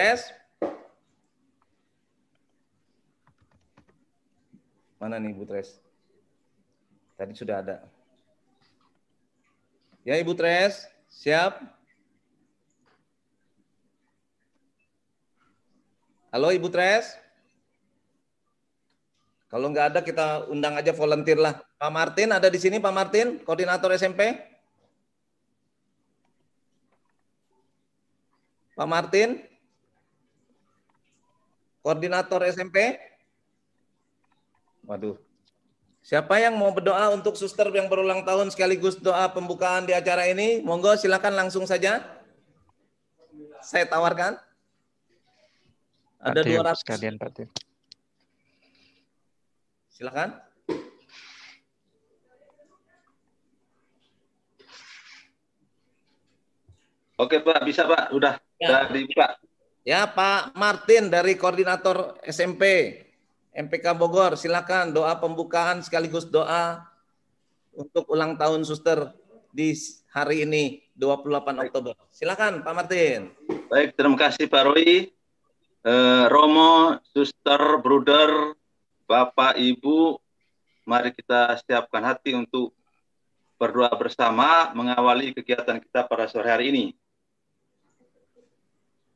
Tres. Mana nih Ibu Tres? Tadi sudah ada. Ya Ibu Tres, siap? Halo Ibu Tres? Kalau nggak ada kita undang aja volunteer lah. Pak Martin ada di sini Pak Martin, koordinator SMP? Pak Martin? Koordinator SMP? Waduh. Siapa yang mau berdoa untuk suster yang berulang tahun sekaligus doa pembukaan di acara ini? Monggo silakan langsung saja. Saya tawarkan. Ada dua ratus sekalian Pak Tim. Silakan. Oke Pak, bisa Pak, udah, ya. udah dibuka. Ya Pak Martin dari koordinator SMP MPK Bogor, silakan doa pembukaan sekaligus doa untuk ulang tahun suster di hari ini 28 Oktober. Silakan Pak Martin. Baik, terima kasih Pak Roy. Eh, Romo, suster, bruder, Bapak, Ibu, mari kita siapkan hati untuk berdoa bersama mengawali kegiatan kita pada sore hari ini.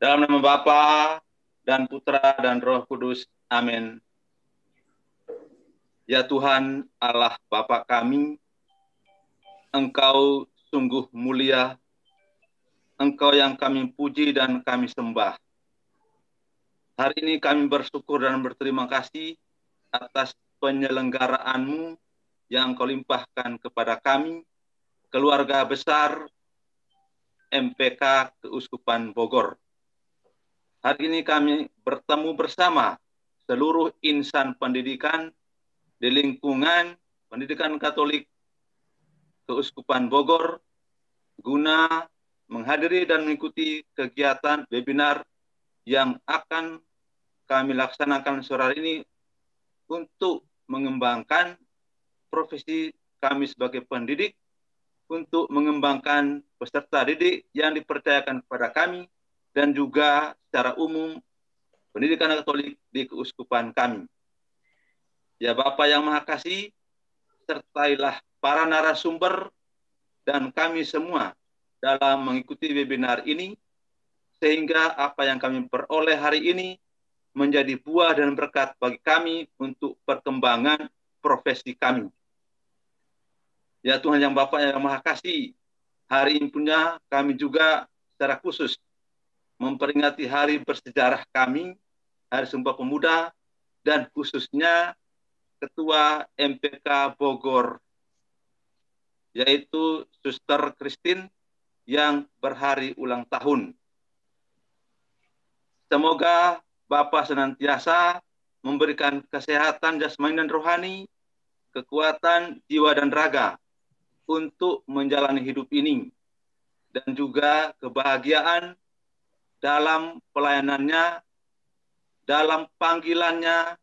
Dalam nama Bapa dan Putra dan Roh Kudus. Amin. Ya Tuhan Allah Bapa kami, Engkau sungguh mulia, Engkau yang kami puji dan kami sembah. Hari ini kami bersyukur dan berterima kasih atas penyelenggaraanmu yang kau limpahkan kepada kami, keluarga besar MPK Keuskupan Bogor. Hari ini kami bertemu bersama seluruh insan pendidikan di lingkungan pendidikan Katolik Keuskupan Bogor guna menghadiri dan mengikuti kegiatan webinar yang akan kami laksanakan sore ini untuk mengembangkan profesi kami sebagai pendidik untuk mengembangkan peserta didik yang dipercayakan kepada kami dan juga secara umum pendidikan Katolik di keuskupan kami. Ya Bapak yang Maha Kasih, sertailah para narasumber dan kami semua dalam mengikuti webinar ini, sehingga apa yang kami peroleh hari ini menjadi buah dan berkat bagi kami untuk perkembangan profesi kami. Ya Tuhan yang Bapak yang Maha Kasih, hari ini punya kami juga secara khusus memperingati hari bersejarah kami, Hari Sumpah Pemuda, dan khususnya Ketua MPK Bogor, yaitu Suster Kristin yang berhari ulang tahun. Semoga Bapak senantiasa memberikan kesehatan jasmani dan rohani, kekuatan jiwa dan raga untuk menjalani hidup ini, dan juga kebahagiaan dalam pelayanannya, dalam panggilannya,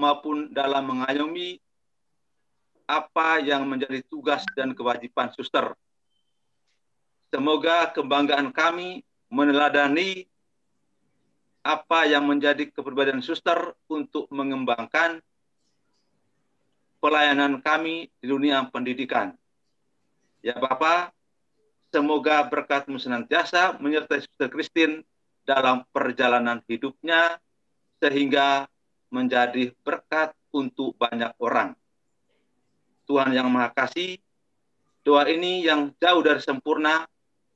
maupun dalam mengayomi apa yang menjadi tugas dan kewajiban suster. Semoga kebanggaan kami meneladani apa yang menjadi kepribadian suster untuk mengembangkan pelayanan kami di dunia pendidikan. Ya Bapak, semoga berkatmu senantiasa menyertai suster Kristin dalam perjalanan hidupnya sehingga menjadi berkat untuk banyak orang. Tuhan yang Maha Kasih, doa ini yang jauh dari sempurna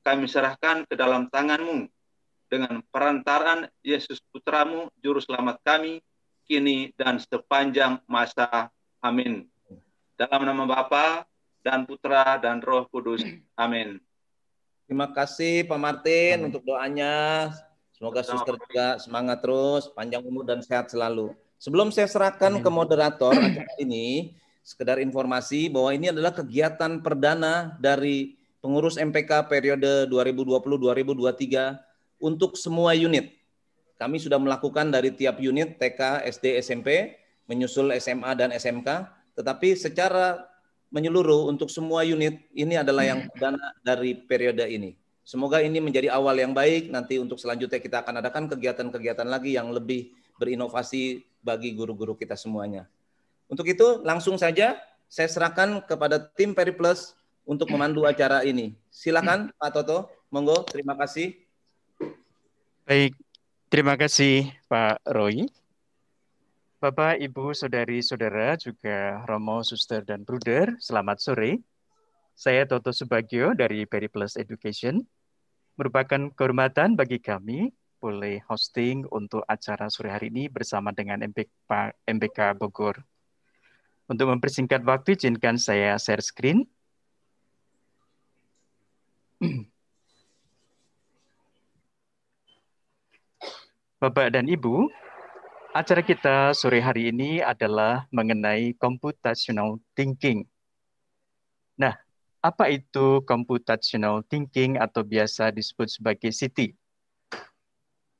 kami serahkan ke dalam tanganmu dengan perantaran Yesus Putramu, Juru Selamat kami, kini dan sepanjang masa. Amin. Dalam nama Bapa dan Putra dan Roh Kudus. Amin. Terima kasih Pak Martin Amin. untuk doanya. Semoga suster juga semangat terus, panjang umur dan sehat selalu. Sebelum saya serahkan Amin. ke moderator acara ini, sekedar informasi bahwa ini adalah kegiatan perdana dari pengurus MPK periode 2020-2023 untuk semua unit. Kami sudah melakukan dari tiap unit TK, SD, SMP, menyusul SMA dan SMK, tetapi secara menyeluruh untuk semua unit ini adalah yang perdana dari periode ini. Semoga ini menjadi awal yang baik. Nanti untuk selanjutnya kita akan adakan kegiatan-kegiatan lagi yang lebih berinovasi bagi guru-guru kita semuanya. Untuk itu langsung saja saya serahkan kepada tim Periplus untuk memandu acara ini. Silakan Pak Toto, monggo. Terima kasih. Baik, terima kasih Pak Roy. Bapak, Ibu, Saudari, Saudara, juga Romo, Suster, dan Bruder, selamat sore. Saya Toto Subagio dari Periplus Education merupakan kehormatan bagi kami boleh hosting untuk acara sore hari ini bersama dengan MBK, MBK Bogor. Untuk mempersingkat waktu, izinkan saya share screen. Bapak dan Ibu, acara kita sore hari ini adalah mengenai computational thinking. Nah, apa itu computational thinking atau biasa disebut sebagai City?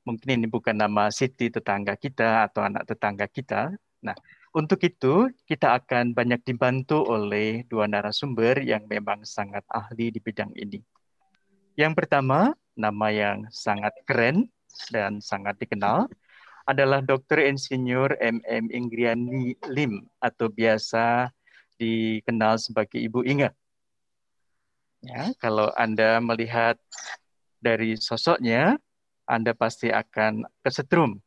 Mungkin ini bukan nama City tetangga kita atau anak tetangga kita. Nah, untuk itu kita akan banyak dibantu oleh dua narasumber yang memang sangat ahli di bidang ini. Yang pertama, nama yang sangat keren dan sangat dikenal adalah Dr. Insinyur MM Ingriani Lim atau biasa dikenal sebagai Ibu Ingat. Ya, kalau Anda melihat dari sosoknya, Anda pasti akan kesetrum.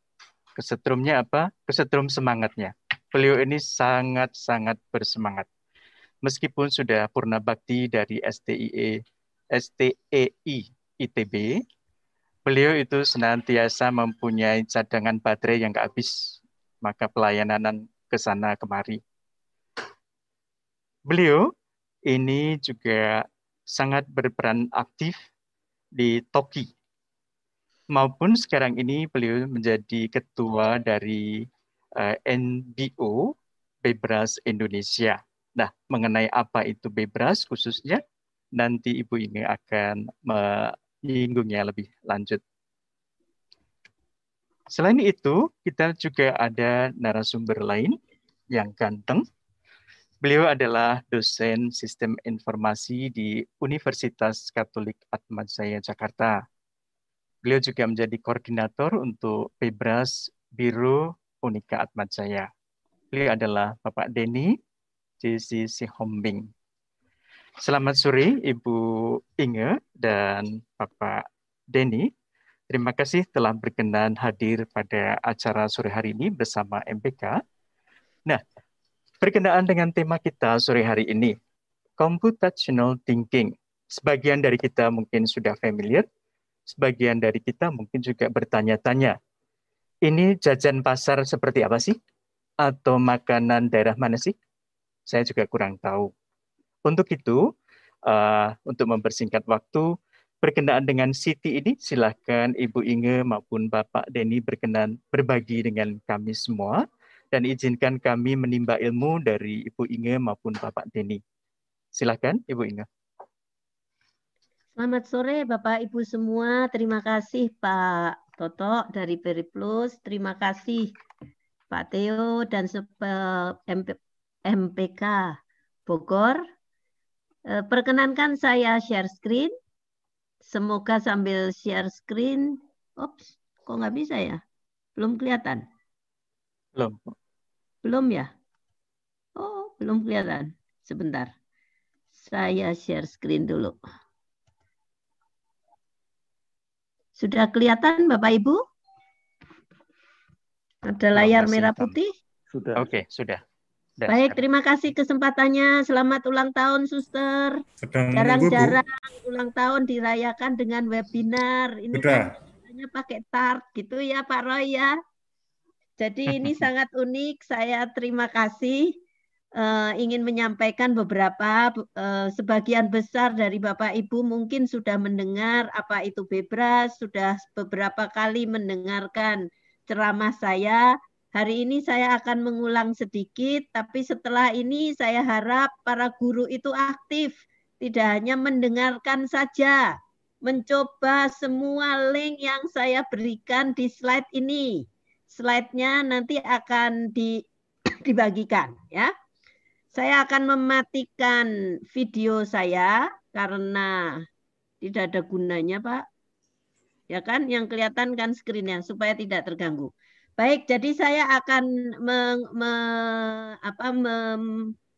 Kesetrumnya apa? Kesetrum semangatnya. Beliau ini sangat-sangat bersemangat. Meskipun sudah purna bakti dari STIE, STEI ITB, beliau itu senantiasa mempunyai cadangan baterai yang gak habis. Maka pelayanan ke sana kemari. Beliau ini juga sangat berperan aktif di Toki. Maupun sekarang ini beliau menjadi ketua dari uh, eh, NBO Bebras Indonesia. Nah, mengenai apa itu Bebras khususnya, nanti Ibu ini akan menyinggungnya lebih lanjut. Selain itu, kita juga ada narasumber lain yang ganteng, Beliau adalah dosen sistem informasi di Universitas Katolik Atmajaya Jakarta. Beliau juga menjadi koordinator untuk Pebras Biro Unika Atmajaya. Beliau adalah Bapak Denny JC Sihombing. Selamat sore Ibu Inge dan Bapak Denny. Terima kasih telah berkenan hadir pada acara sore hari ini bersama MPK. Nah, Berkenaan dengan tema kita sore hari ini, computational thinking. Sebagian dari kita mungkin sudah familiar, sebagian dari kita mungkin juga bertanya-tanya, ini jajan pasar seperti apa sih? Atau makanan daerah mana sih? Saya juga kurang tahu. Untuk itu, uh, untuk mempersingkat waktu, berkenaan dengan Siti ini, silahkan Ibu Inge maupun Bapak Denny berkenan berbagi dengan kami semua dan izinkan kami menimba ilmu dari Ibu Inge maupun Bapak Denny. Silakan Ibu Inge. Selamat sore Bapak Ibu semua. Terima kasih Pak Toto dari Periplus. Terima kasih Pak Theo dan MPK Bogor. Eh, perkenankan saya share screen. Semoga sambil share screen. Ops, kok nggak bisa ya? Belum kelihatan. Belum. Belum ya? Oh, belum kelihatan. Sebentar. Saya share screen dulu. Sudah kelihatan Bapak Ibu? Ada layar merah putih? Sudah. Oke, okay, sudah. Baik, terima kasih kesempatannya. Selamat ulang tahun, Suster. Jarang-jarang ulang tahun dirayakan dengan webinar. Ini Sudah. kan pakai tart gitu ya, Pak Roy ya. Jadi ini sangat unik. Saya terima kasih uh, ingin menyampaikan beberapa uh, sebagian besar dari Bapak Ibu mungkin sudah mendengar apa itu bebras, sudah beberapa kali mendengarkan ceramah saya. Hari ini saya akan mengulang sedikit, tapi setelah ini saya harap para guru itu aktif, tidak hanya mendengarkan saja, mencoba semua link yang saya berikan di slide ini slide-nya nanti akan di, dibagikan ya. Saya akan mematikan video saya karena Tidak ada gunanya, Pak. Ya kan, yang kelihatan kan screen-nya supaya tidak terganggu. Baik, jadi saya akan me, me, apa, me,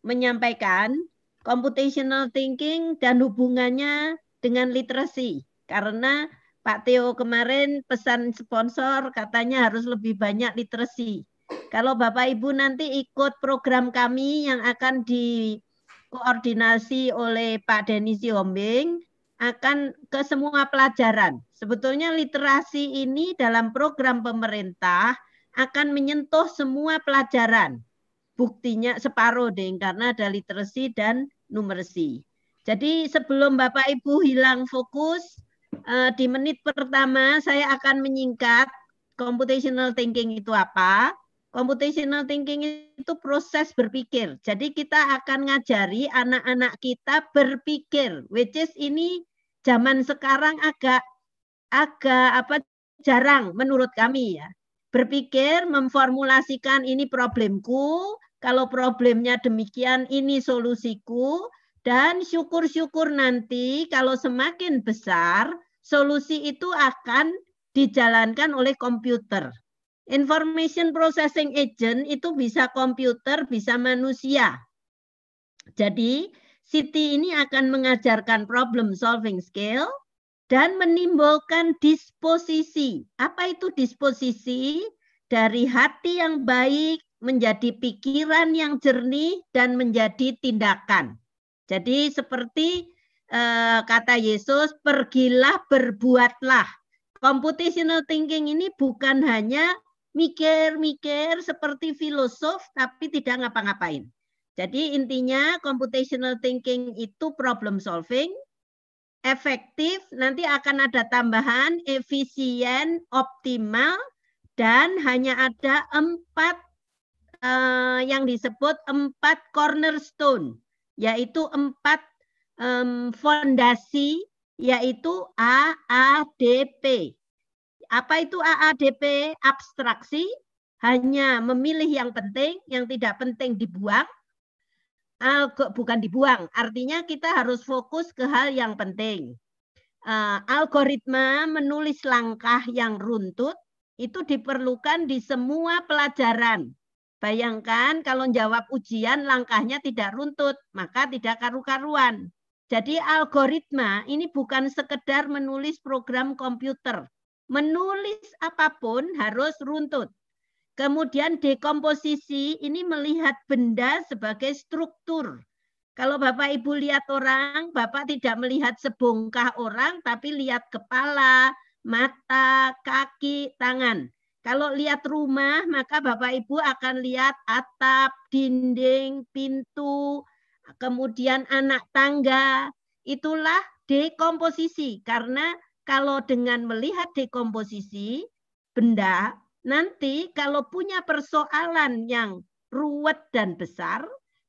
menyampaikan computational thinking dan hubungannya dengan literasi. Karena Pak Theo kemarin pesan sponsor katanya harus lebih banyak literasi. Kalau Bapak Ibu nanti ikut program kami yang akan dikoordinasi oleh Pak Denny Siombing, akan ke semua pelajaran. Sebetulnya literasi ini dalam program pemerintah akan menyentuh semua pelajaran. Buktinya separuh deh, karena ada literasi dan numerasi. Jadi sebelum Bapak Ibu hilang fokus, eh, di menit pertama saya akan menyingkat computational thinking itu apa. Computational thinking itu proses berpikir. Jadi kita akan ngajari anak-anak kita berpikir, which is ini zaman sekarang agak agak apa jarang menurut kami ya berpikir, memformulasikan ini problemku, kalau problemnya demikian ini solusiku, dan syukur-syukur nanti kalau semakin besar, solusi itu akan dijalankan oleh komputer. Information processing agent itu bisa komputer, bisa manusia. Jadi, Siti ini akan mengajarkan problem solving skill, dan menimbulkan disposisi. Apa itu disposisi? Dari hati yang baik menjadi pikiran yang jernih dan menjadi tindakan. Jadi seperti eh, kata Yesus, pergilah berbuatlah. Computational thinking ini bukan hanya mikir-mikir seperti filosof tapi tidak ngapa-ngapain. Jadi intinya computational thinking itu problem solving, efektif, nanti akan ada tambahan efisien, optimal, dan hanya ada empat uh, yang disebut empat cornerstone, yaitu empat um, fondasi, yaitu AADP. Apa itu AADP? Abstraksi, hanya memilih yang penting, yang tidak penting dibuang, bukan dibuang, artinya kita harus fokus ke hal yang penting. Uh, algoritma menulis langkah yang runtut itu diperlukan di semua pelajaran. Bayangkan kalau jawab ujian langkahnya tidak runtut, maka tidak karu-karuan. Jadi algoritma ini bukan sekedar menulis program komputer. Menulis apa pun harus runtut. Kemudian dekomposisi ini melihat benda sebagai struktur. Kalau Bapak Ibu lihat orang, Bapak tidak melihat sebongkah orang, tapi lihat kepala, mata, kaki, tangan. Kalau lihat rumah, maka Bapak Ibu akan lihat atap, dinding, pintu, kemudian anak tangga. Itulah dekomposisi. Karena kalau dengan melihat dekomposisi benda, nanti kalau punya persoalan yang ruwet dan besar,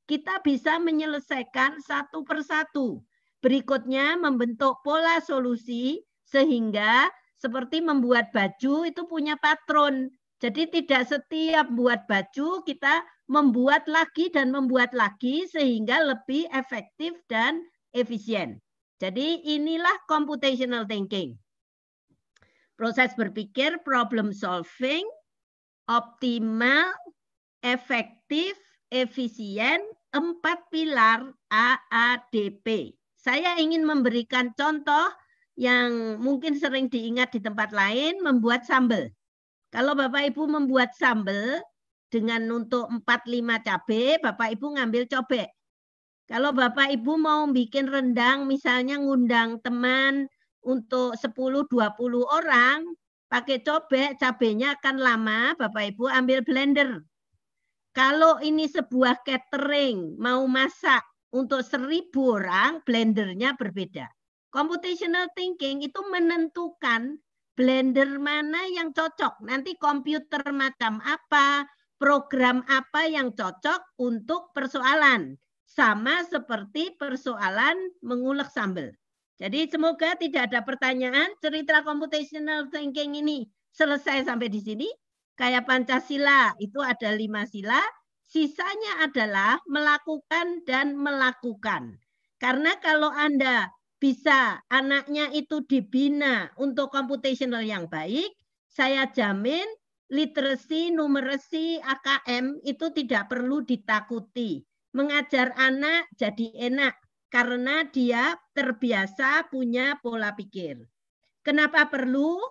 kita bisa menyelesaikan satu persatu. Berikutnya membentuk pola solusi sehingga seperti membuat baju itu punya patron. Jadi tidak setiap buat baju kita membuat lagi dan membuat lagi sehingga lebih efektif dan efisien. Jadi inilah computational thinking proses berpikir, problem solving, optimal, efektif, efisien, empat pilar AADP. Saya ingin memberikan contoh yang mungkin sering diingat di tempat lain, membuat sambal. Kalau Bapak Ibu membuat sambal dengan untuk 4-5 cabai, Bapak Ibu ngambil cobek. Kalau Bapak Ibu mau bikin rendang, misalnya ngundang teman, untuk 10-20 orang, pakai cobek, cabenya akan lama, Bapak Ibu ambil blender. Kalau ini sebuah catering, mau masak untuk 1000 orang, blendernya berbeda. Computational thinking itu menentukan blender mana yang cocok. Nanti komputer macam apa, program apa yang cocok untuk persoalan. Sama seperti persoalan mengulek sambal. Jadi semoga tidak ada pertanyaan. Cerita computational thinking ini selesai sampai di sini. Kayak Pancasila itu ada lima sila. Sisanya adalah melakukan dan melakukan. Karena kalau Anda bisa anaknya itu dibina untuk computational yang baik, saya jamin literasi, numerasi, AKM itu tidak perlu ditakuti. Mengajar anak jadi enak karena dia terbiasa punya pola pikir. Kenapa perlu?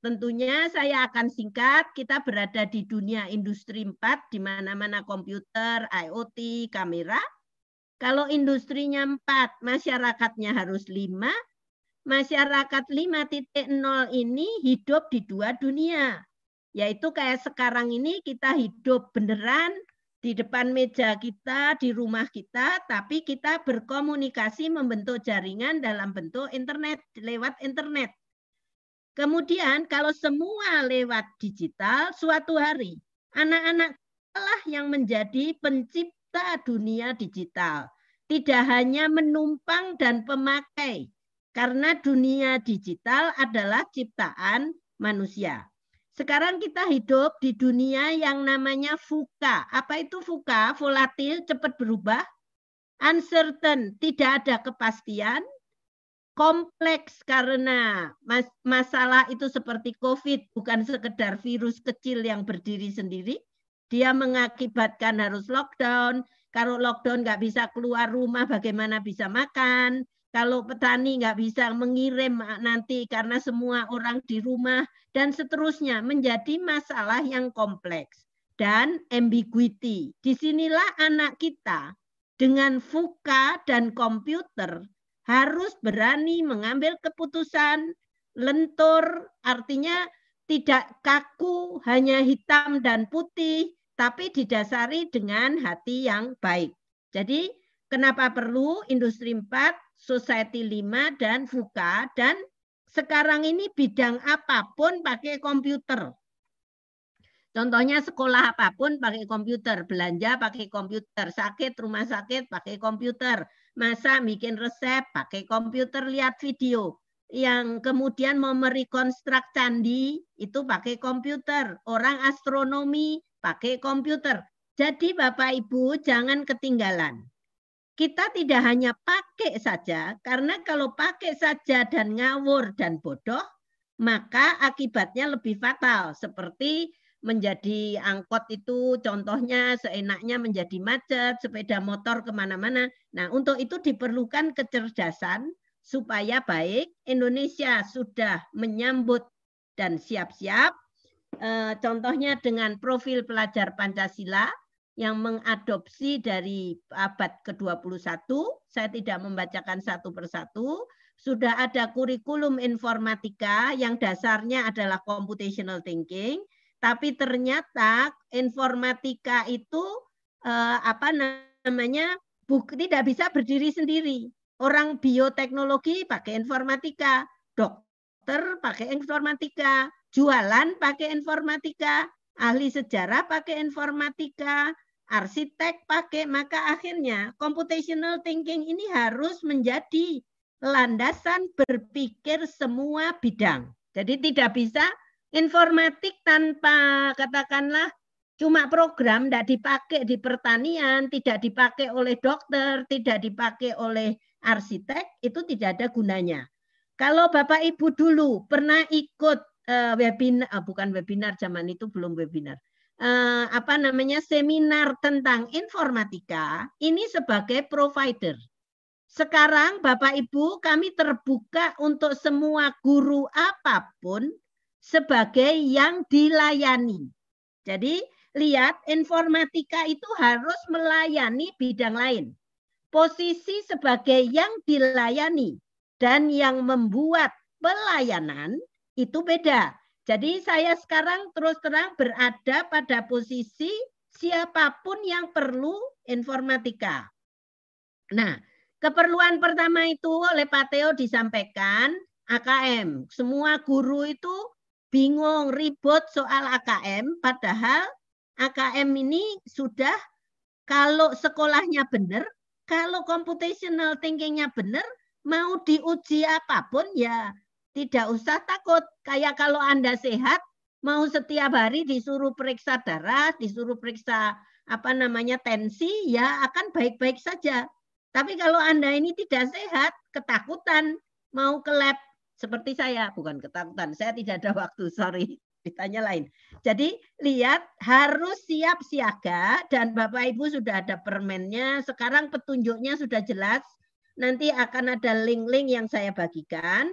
Tentunya saya akan singkat, kita berada di dunia industri 4, di mana-mana komputer, IoT, kamera. Kalau industrinya 4, masyarakatnya harus 5, masyarakat 5.0 ini hidup di dua dunia. Yaitu kayak sekarang ini kita hidup beneran di depan meja kita, di rumah kita, tapi kita berkomunikasi membentuk jaringan dalam bentuk internet, lewat internet. Kemudian kalau semua lewat digital, suatu hari anak-anak yang menjadi pencipta dunia digital. Tidak hanya menumpang dan pemakai, karena dunia digital adalah ciptaan manusia. Sekarang kita hidup di dunia yang namanya VUCA. Apa itu VUCA? Volatil, cepat berubah, uncertain, tidak ada kepastian, kompleks karena mas masalah itu seperti COVID bukan sekedar virus kecil yang berdiri sendiri. Dia mengakibatkan harus lockdown. Kalau lockdown nggak bisa keluar rumah, bagaimana bisa makan? Kalau petani nggak bisa mengirim nanti karena semua orang di rumah dan seterusnya menjadi masalah yang kompleks dan ambiguity. Di sinilah anak kita dengan fuka dan komputer harus berani mengambil keputusan lentur, artinya tidak kaku, hanya hitam dan putih, tapi didasari dengan hati yang baik. Jadi kenapa perlu industri 4, society 5, dan VUCA, dan sekarang ini bidang apa pun pakai komputer. Contohnya sekolah apa pun pakai komputer, belanja pakai komputer, sakit rumah sakit pakai komputer, masa bikin resep pakai komputer, lihat video. Yang kemudian mau merekonstruk candi itu pakai komputer, orang astronomi pakai komputer. Jadi Bapak Ibu jangan ketinggalan. Kita tidak hanya pakai saja, karena kalau pakai saja dan ngawur dan bodoh, maka akibatnya lebih fatal. Seperti menjadi angkot itu contohnya seenaknya menjadi macet, sepeda motor ke mana-mana. Nah untuk itu diperlukan kecerdasan supaya baik. Indonesia sudah menyambut dan siap-siap. E, contohnya dengan profil pelajar Pancasila yang mengadopsi dari abad ke-21. Saya tidak membacakan satu persatu. Sudah ada kurikulum informatika yang dasarnya adalah computational thinking tapi ternyata informatika itu eh, apa namanya buk, tidak bisa berdiri sendiri. Orang bioteknologi pakai informatika, dokter pakai informatika, jualan pakai informatika, ahli sejarah pakai informatika, arsitek pakai, maka akhirnya computational thinking ini harus menjadi landasan berpikir semua bidang. Jadi tidak bisa informatik tanpa katakanlah cuma program tidak dipakai di pertanian, tidak dipakai oleh dokter, tidak dipakai oleh arsitek, itu tidak ada gunanya. Kalau Bapak Ibu dulu pernah ikut uh, webinar, uh, bukan webinar zaman itu belum webinar, uh, apa namanya seminar tentang informatika, ini sebagai provider. Sekarang Bapak Ibu kami terbuka untuk semua guru apa pun sebagai yang dilayani. Jadi lihat informatika itu harus melayani bidang lain. Posisi sebagai yang dilayani dan yang membuat pelayanan itu beda. Jadi saya sekarang terus terang berada pada posisi siapa pun yang perlu informatika. Nah, keperluan pertama itu oleh Pak Teo disampaikan AKM. Semua guru itu bingung, ribut soal AKM, padahal AKM ini sudah kalau sekolahnya benar, kalau computational thinkingnya benar, mau diuji apa pun ya tidak usah takut. Kayak kalau Anda sehat, mau setiap hari disuruh periksa darah, disuruh periksa apa namanya tensi, ya akan baik-baik saja. Tapi kalau Anda ini tidak sehat, ketakutan mau ke lab seperti saya, bukan ketakutan, saya tidak ada waktu, sorry, ditanya lain. Jadi lihat harus siap siaga dan Bapak Ibu sudah ada permennya, sekarang petunjuknya sudah jelas, nanti akan ada link-link yang saya bagikan.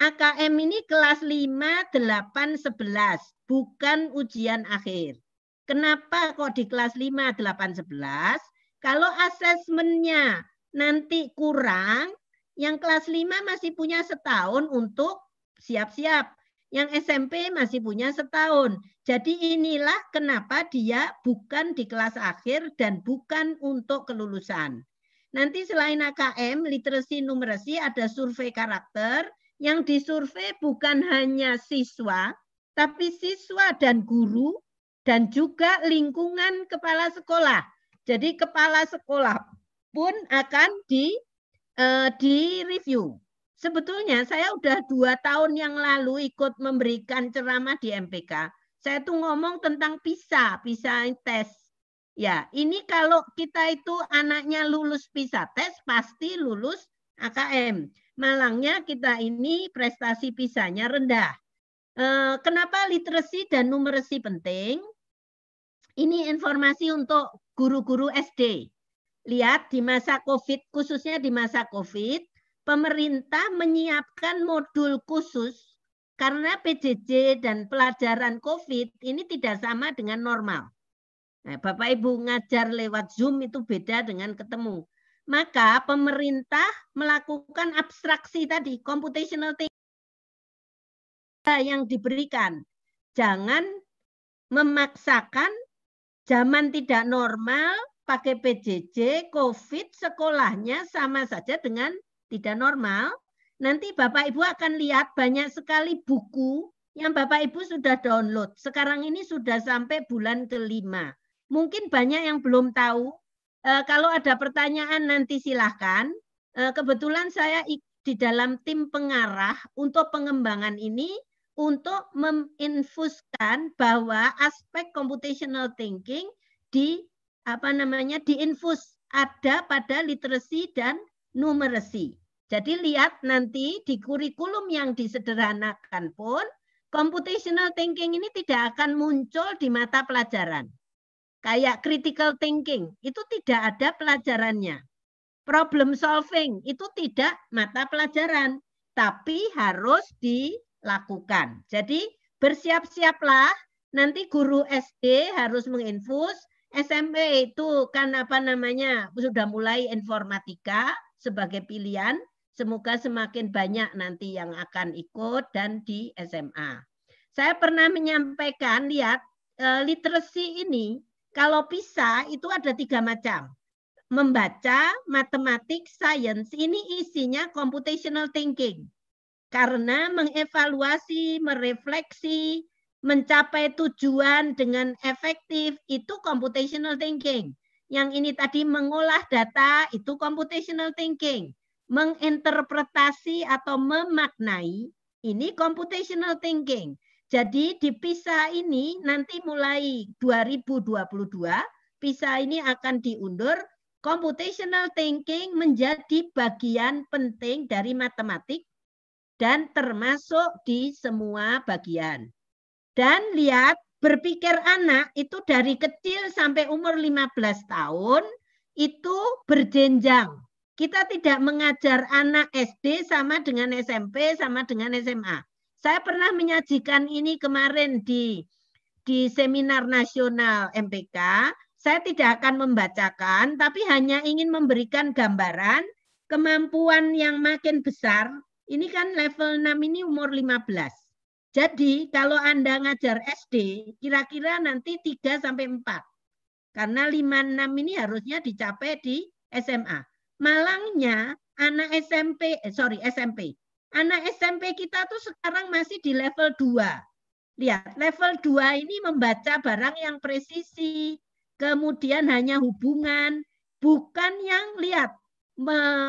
AKM ini kelas 5, 8, 11, bukan ujian akhir. Kenapa kok di kelas 5, 8, 11? Kalau asesmennya nanti kurang, yang kelas 5 masih punya setahun untuk siap-siap. Yang SMP masih punya setahun. Jadi inilah kenapa dia bukan di kelas akhir dan bukan untuk kelulusan. Nanti selain AKM, literasi numerasi ada survei karakter, yang disurvei bukan hanya siswa, tapi siswa dan guru dan juga lingkungan kepala sekolah. Jadi kepala sekolah pun akan di uh, di review. Sebetulnya saya udah dua tahun yang lalu ikut memberikan ceramah di MPK. Saya tuh ngomong tentang PISA, PISA tes. Ya, ini kalau kita itu anaknya lulus PISA tes pasti lulus AKM. Malangnya kita ini prestasi pisahnya rendah. Eh, kenapa literasi dan numerasi penting? Ini informasi untuk guru-guru SD. Lihat di masa COVID, khususnya di masa COVID, pemerintah menyiapkan modul khusus karena PJJ dan pelajaran COVID ini tidak sama dengan normal. Nah, Bapak Ibu ngajar lewat Zoom itu beda dengan ketemu maka pemerintah melakukan abstraksi tadi, computational thinking yang diberikan. Jangan memaksakan zaman tidak normal, pakai PJJ, COVID, sekolahnya sama saja dengan tidak normal. Nanti Bapak Ibu akan lihat banyak sekali buku yang Bapak Ibu sudah download. Sekarang ini sudah sampai bulan kelima. Mungkin banyak yang belum tahu Eh, kalau ada pertanyaan nanti silahkan. Eh, kebetulan saya di dalam tim pengarah untuk pengembangan ini untuk menginfuskan bahwa aspek computational thinking di apa namanya diinfus ada pada literasi dan numerasi. Jadi lihat nanti di kurikulum yang disederhanakan pun computational thinking ini tidak akan muncul di mata pelajaran kayak critical thinking itu tidak ada pelajarannya. Problem solving itu tidak mata pelajaran, tapi harus dilakukan. Jadi bersiap-siaplah nanti guru SD harus menginfus, SMP itu kan apa namanya sudah mulai informatika sebagai pilihan. Semoga semakin banyak nanti yang akan ikut dan di SMA. Saya pernah menyampaikan lihat eh, literasi ini kalau PISA itu ada tiga macam. Membaca, matematik, sains, ini isinya computational thinking. Karena mengevaluasi, merefleksi, mencapai tujuan dengan efektif, itu computational thinking. Yang ini tadi mengolah data, itu computational thinking. Menginterpretasi atau memaknai, ini computational thinking. Jadi di PISA ini nanti mulai 2022, PISA ini akan diundur. Computational thinking menjadi bagian penting dari matematik dan termasuk di semua bagian. Dan lihat berpikir anak itu dari kecil sampai umur 15 tahun itu berjenjang. Kita tidak mengajar anak SD sama dengan SMP sama dengan SMA. Saya pernah menyajikan ini kemarin di di seminar nasional MPK. Saya tidak akan membacakan, tapi hanya ingin memberikan gambaran kemampuan yang makin besar. Ini kan level 6 ini umur 15. Jadi kalau Anda ngajar SD, kira-kira nanti 3 sampai 4. Karena 5 6 ini harusnya dicapai di SMA. Malangnya anak SMP, eh, sorry SMP, Anak SMP kita tuh sekarang masih di level 2. Lihat, level 2 ini membaca barang yang presisi, kemudian hanya hubungan, bukan yang lihat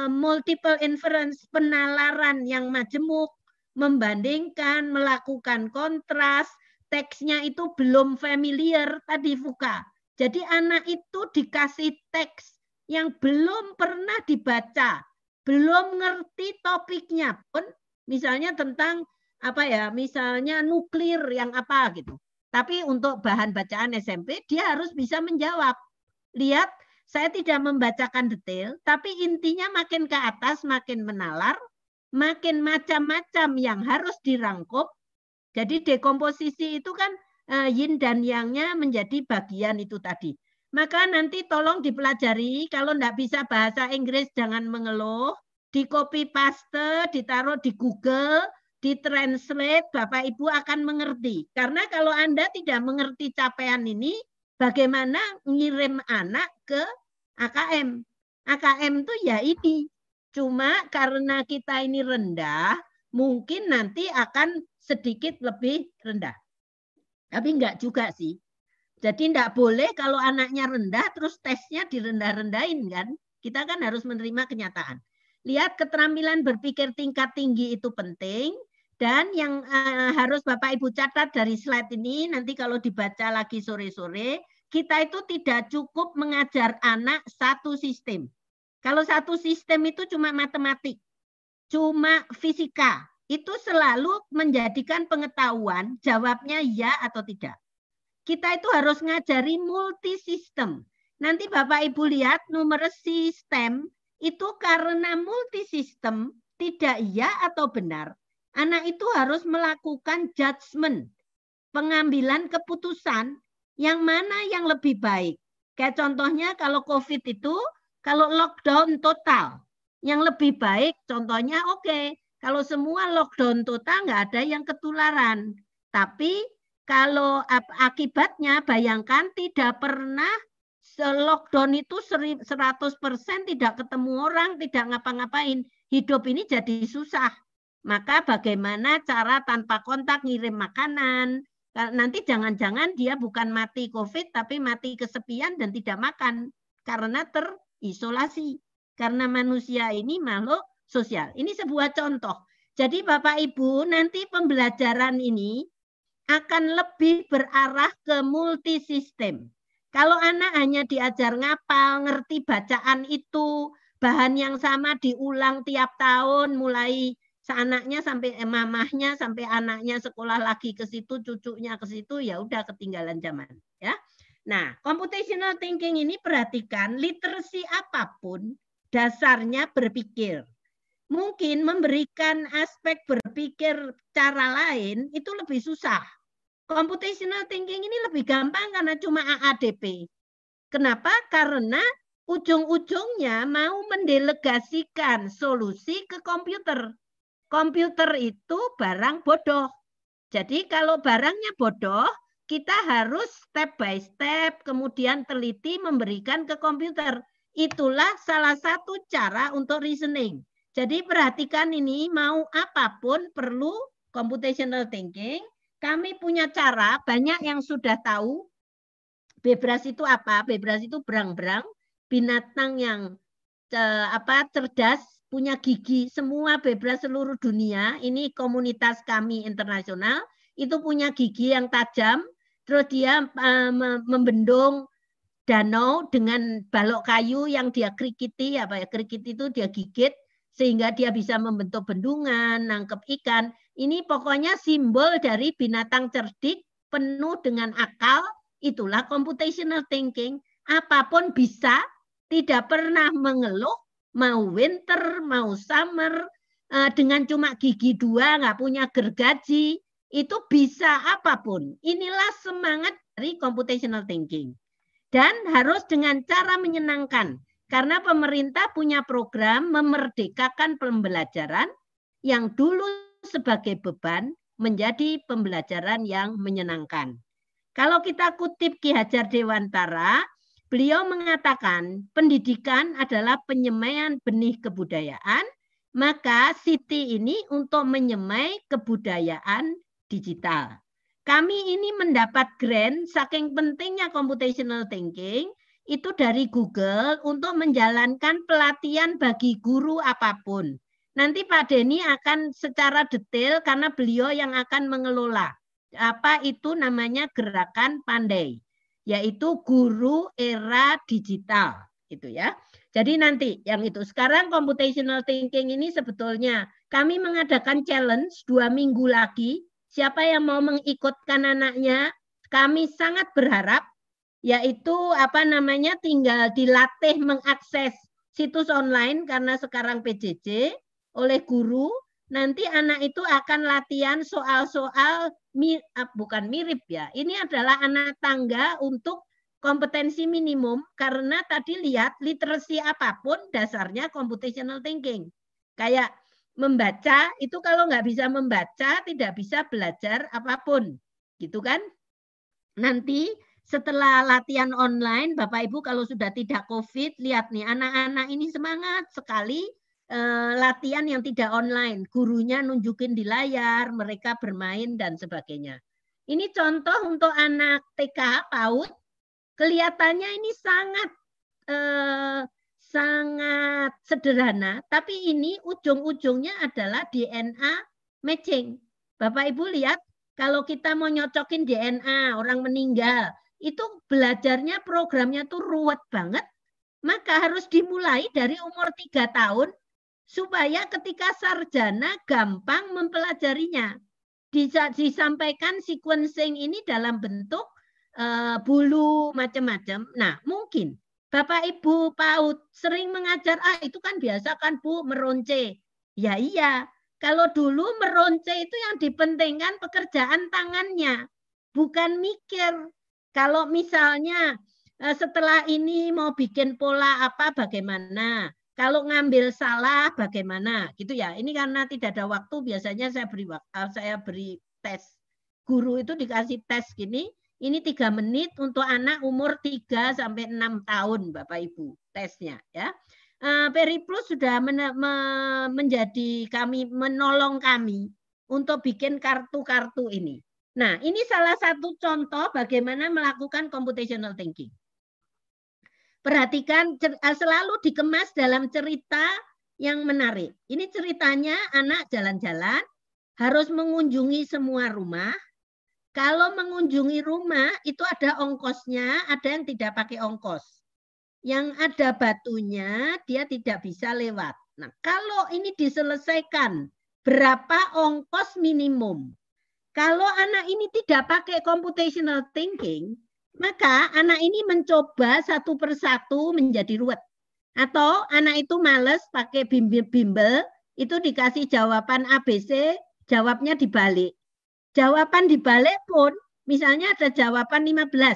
multiple inference, penalaran yang majemuk, membandingkan, melakukan kontras, teksnya itu belum familiar tadi Fuka. Jadi anak itu dikasih teks yang belum pernah dibaca, belum ngerti topiknya pun, misalnya tentang apa ya, misalnya nuklir yang apa gitu. Tapi untuk bahan bacaan SMP dia harus bisa menjawab. Lihat, saya tidak membacakan detail, tapi intinya makin ke atas makin menalar, makin macam-macam yang harus dirangkup. Jadi dekomposisi itu kan eh, yin dan yangnya menjadi bagian itu tadi. Maka nanti tolong dipelajari, kalau tidak bisa bahasa Inggris jangan mengeluh, di copy paste, ditaruh di Google, di translate, Bapak Ibu akan mengerti. Karena kalau Anda tidak mengerti capaian ini, bagaimana ngirim anak ke AKM? AKM itu ya ini. Cuma karena kita ini rendah, mungkin nanti akan sedikit lebih rendah. Tapi enggak juga sih. Jadi tidak boleh kalau anaknya rendah terus tesnya direndah-rendahin kan. Kita kan harus menerima kenyataan. Lihat keterampilan berpikir tingkat tinggi itu penting. Dan yang uh, harus Bapak Ibu catat dari slide ini, nanti kalau dibaca lagi sore-sore, kita itu tidak cukup mengajar anak satu sistem. Kalau satu sistem itu cuma matematik, cuma fisika, itu selalu menjadikan pengetahuan jawabnya ya atau tidak kita itu harus ngajari multi sistem. Nanti Bapak Ibu lihat numeracy STEM itu karena multi sistem tidak iya atau benar. Anak itu harus melakukan judgement, pengambilan keputusan yang mana yang lebih baik. Kayak contohnya kalau COVID itu, kalau lockdown total, yang lebih baik contohnya oke, okay, kalau semua lockdown total nggak ada yang ketularan. Tapi kalau akibatnya bayangkan tidak pernah lockdown itu 100% tidak ketemu orang, tidak ngapa-ngapain. Hidup ini jadi susah. Maka bagaimana cara tanpa kontak ngirim makanan? Nanti jangan-jangan dia bukan mati COVID tapi mati kesepian dan tidak makan karena terisolasi. Karena manusia ini makhluk sosial. Ini sebuah contoh. Jadi Bapak Ibu nanti pembelajaran ini akan lebih berarah ke multi sistem. Kalau anak hanya diajar ngapal, ngerti bacaan itu, bahan yang sama diulang tiap tahun, mulai seanaknya sampai eh, mamahnya sampai anaknya sekolah lagi ke situ, cucunya ke situ, ya udah ketinggalan zaman. Ya. Nah, computational thinking ini perhatikan literasi apa pun dasarnya berpikir. Mungkin memberikan aspek berpikir cara lain itu lebih susah computational thinking ini lebih gampang karena cuma AADP. Kenapa? Karena ujung-ujungnya mau mendelegasikan solusi ke komputer. Komputer itu barang bodoh. Jadi kalau barangnya bodoh, kita harus step by step, kemudian teliti memberikan ke komputer. Itulah salah satu cara untuk reasoning. Jadi perhatikan ini, mau apa pun perlu computational thinking, kami punya cara, banyak yang sudah tahu bebras itu apa? Bebras itu berang-berang, binatang yang eh, apa cerdas, punya gigi. Semua bebras seluruh dunia, ini komunitas kami internasional, itu punya gigi yang tajam, terus dia uh, membendung danau dengan balok kayu yang dia krikiti, apa ya krikiti itu dia gigit sehingga dia bisa membentuk bendungan, nangkep ikan. Ini pokoknya simbol dari binatang cerdik penuh dengan akal, itulah computational thinking. Apa pun bisa, tidak pernah mengeluh, mau winter, mau summer, eh, dengan cuma gigi dua, nggak punya gergaji, itu bisa apa pun. Inilah semangat dari computational thinking. Dan harus dengan cara menyenangkan. Karena pemerintah punya program memerdekakan pembelajaran yang dulu sebagai beban menjadi pembelajaran yang menyenangkan. Kalau kita kutip Ki Hajar Dewantara, beliau mengatakan pendidikan adalah penyemaian benih kebudayaan, maka Siti ini untuk menyemai kebudayaan digital. Kami ini mendapat grant saking pentingnya computational thinking itu dari Google untuk menjalankan pelatihan bagi guru apa pun. Nanti Pak Denny akan secara detail karena beliau yang akan mengelola. Apa itu namanya gerakan pandai, yaitu guru era digital, itu ya. Jadi nanti yang itu. Sekarang computational thinking ini sebetulnya kami mengadakan challenge dua minggu lagi. Siapa yang mau mengikutkan anaknya, kami sangat berharap yaitu apa namanya tinggal dilatih mengakses situs online karena sekarang PJJ oleh guru nanti anak itu akan latihan soal-soal ah, bukan mirip ya ini adalah anak tangga untuk kompetensi minimum karena tadi lihat literasi apa pun dasarnya computational thinking. Kayak membaca itu kalau nggak bisa membaca tidak bisa belajar apa pun, gitu kan? Nanti setelah latihan online, Bapak Ibu kalau sudah tidak COVID, lihat nih anak-anak ini semangat sekali eh, latihan yang tidak online. Gurunya nunjukin di layar, mereka bermain dan sebagainya. Ini contoh untuk anak TK PAUD Kelihatannya ini sangat eh, sangat sederhana, tapi ini ujung-ujungnya adalah DNA matching. Bapak Ibu lihat, kalau kita mau nyocokin DNA orang meninggal, itu belajarnya programnya tuh ruwet banget, maka harus dimulai dari umur tiga tahun supaya ketika sarjana gampang mempelajarinya. Disampaikan sequencing ini dalam bentuk uh, bulu macam-macam. Nah, mungkin Bapak Ibu PAUD sering mengajar, ah itu kan biasa kan Bu meronce. Ya iya, kalau dulu meronce itu yang dipentingkan pekerjaan tangannya, bukan mikir. Kalau misalnya eh, setelah ini mau bikin pola apa bagaimana, kalau ngambil salah bagaimana, gitu ya. Ini karena tidak ada waktu, biasanya saya beri eh, saya beri tes. Guru itu dikasih tes gini, ini tiga menit untuk anak umur 3 sampai 6 tahun, Bapak Ibu, tesnya ya. Uh, Periplus sudah men me menjadi kami menolong kami untuk bikin kartu-kartu ini. Nah, ini salah satu contoh bagaimana melakukan computational thinking. Perhatikan eh, selalu dikemas dalam cerita yang menarik. Ini ceritanya anak jalan-jalan harus mengunjungi semua rumah, kalau mengunjungi rumah itu ada ongkosnya, ada yang tidak pakai ongkos. Yang ada batunya dia tidak bisa lewat. Nah, kalau ini diselesaikan, berapa ongkos minimum? Kalau anak ini tidak pakai computational thinking, maka anak ini mencoba satu persatu menjadi ruwet. Atau anak itu males pakai bimbel-bimbel, itu dikasih jawaban ABC, jawabnya dibalik. Jawaban dibalik pun, misalnya ada jawaban 15,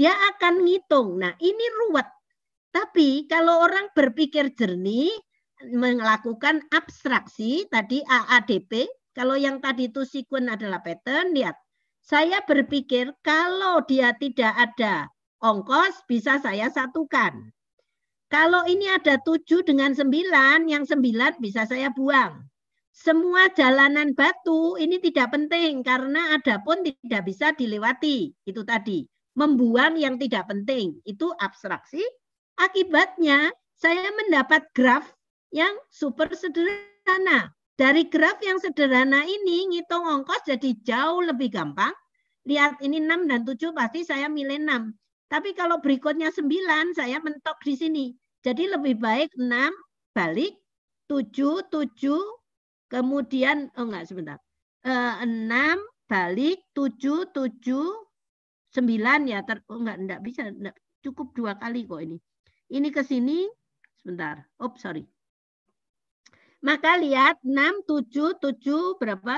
dia akan ngitung. Nah, ini ruwet. Tapi kalau orang berpikir jernih, melakukan abstraksi, tadi AADP, kalau yang tadi itu sequence adalah pattern, lihat. Saya berpikir kalau dia tidak ada ongkos, bisa saya satukan. Kalau ini ada tujuh dengan sembilan, yang sembilan bisa saya buang. Semua jalanan batu ini tidak penting karena ada pun tidak bisa dilewati. Itu tadi. Membuang yang tidak penting. Itu abstraksi. Akibatnya saya mendapat graf yang super sederhana. Dari graf yang sederhana ini ngitung ongkos jadi jauh lebih gampang. Lihat ini 6 dan 7 pasti saya milih 6. Tapi kalau berikutnya 9 saya mentok di sini. Jadi lebih baik 6 balik 7, 7, Kemudian, oh enggak sebentar. Uh, 6 balik 7, 7, 9 ya. Ter, oh enggak, enggak bisa. Enggak, cukup dua kali kok ini. Ini ke sini, sebentar. Oh, sorry. Maka lihat 6, 7, 7 berapa?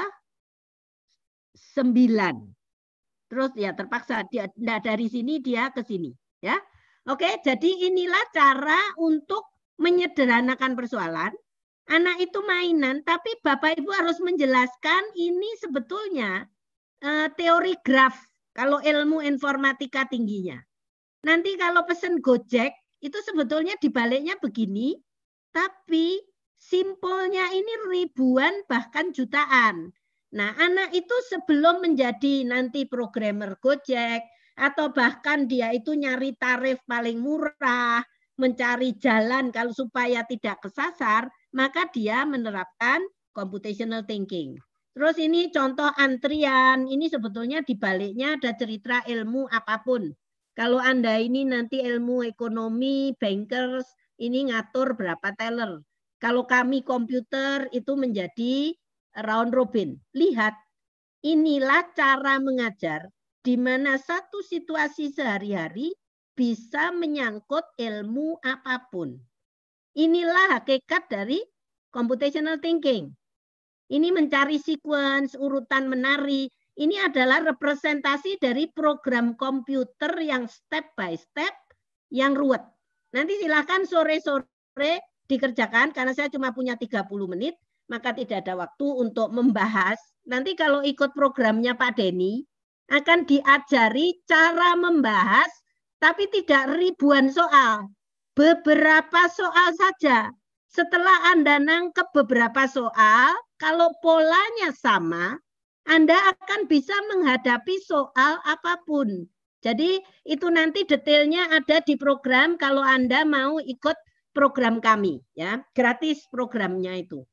9. Terus ya terpaksa dia nah dari sini dia ke sini ya. Oke, jadi inilah cara untuk menyederhanakan persoalan anak itu mainan, tapi Bapak Ibu harus menjelaskan ini sebetulnya uh, teori graf kalau ilmu informatika tingginya. Nanti kalau pesen Gojek itu sebetulnya dibaliknya begini, tapi simpelnya ini ribuan bahkan jutaan. Nah, anak itu sebelum menjadi nanti programmer Gojek atau bahkan dia itu nyari tarif paling murah, mencari jalan kalau supaya tidak kesasar, maka dia menerapkan computational thinking. Terus ini contoh antrian, ini sebetulnya di baliknya ada cerita ilmu apa pun. Kalau Anda ini nanti ilmu ekonomi, bankers, ini ngatur berapa teller. Kalau kami komputer itu menjadi round robin. Lihat, inilah cara mengajar di mana satu situasi sehari-hari bisa menyangkut ilmu apa pun. Inilah hakikat dari computational thinking. Ini mencari sequence, urutan menari. Ini adalah representasi dari program komputer yang step by step yang ruwet. Nanti silakan sore-sore dikerjakan karena saya cuma punya 30 menit, maka tidak ada waktu untuk membahas. Nanti kalau ikut programnya Pak Denny, akan diajari cara membahas, tapi tidak ribuan soal. Beberapa soal saja. Setelah Anda nangkep beberapa soal, kalau polanya sama, Anda akan bisa menghadapi soal apa pun. Jadi itu nanti detailnya ada di program kalau Anda mau ikut program kami ya. Gratis programnya itu.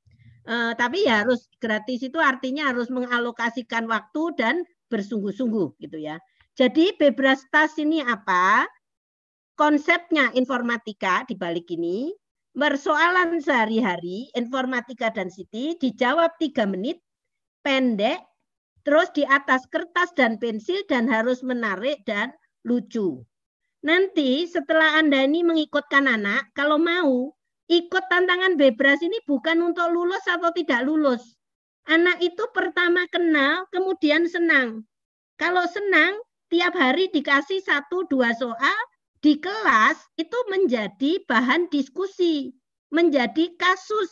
Uh, tapi ya harus gratis itu artinya harus mengalokasikan waktu dan bersungguh-sungguh gitu ya. Jadi bebas tas ini apa? Konsepnya informatika di balik ini. Persoalan sehari-hari informatika dan Siti dijawab tiga menit pendek terus di atas kertas dan pensil dan harus menarik dan lucu Nanti setelah Anda ini mengikutkan anak, kalau mau ikut tantangan bebras ini bukan untuk lulus atau tidak lulus. Anak itu pertama kenal, kemudian senang. Kalau senang, tiap hari dikasih satu dua soal di kelas itu menjadi bahan diskusi, menjadi kasus.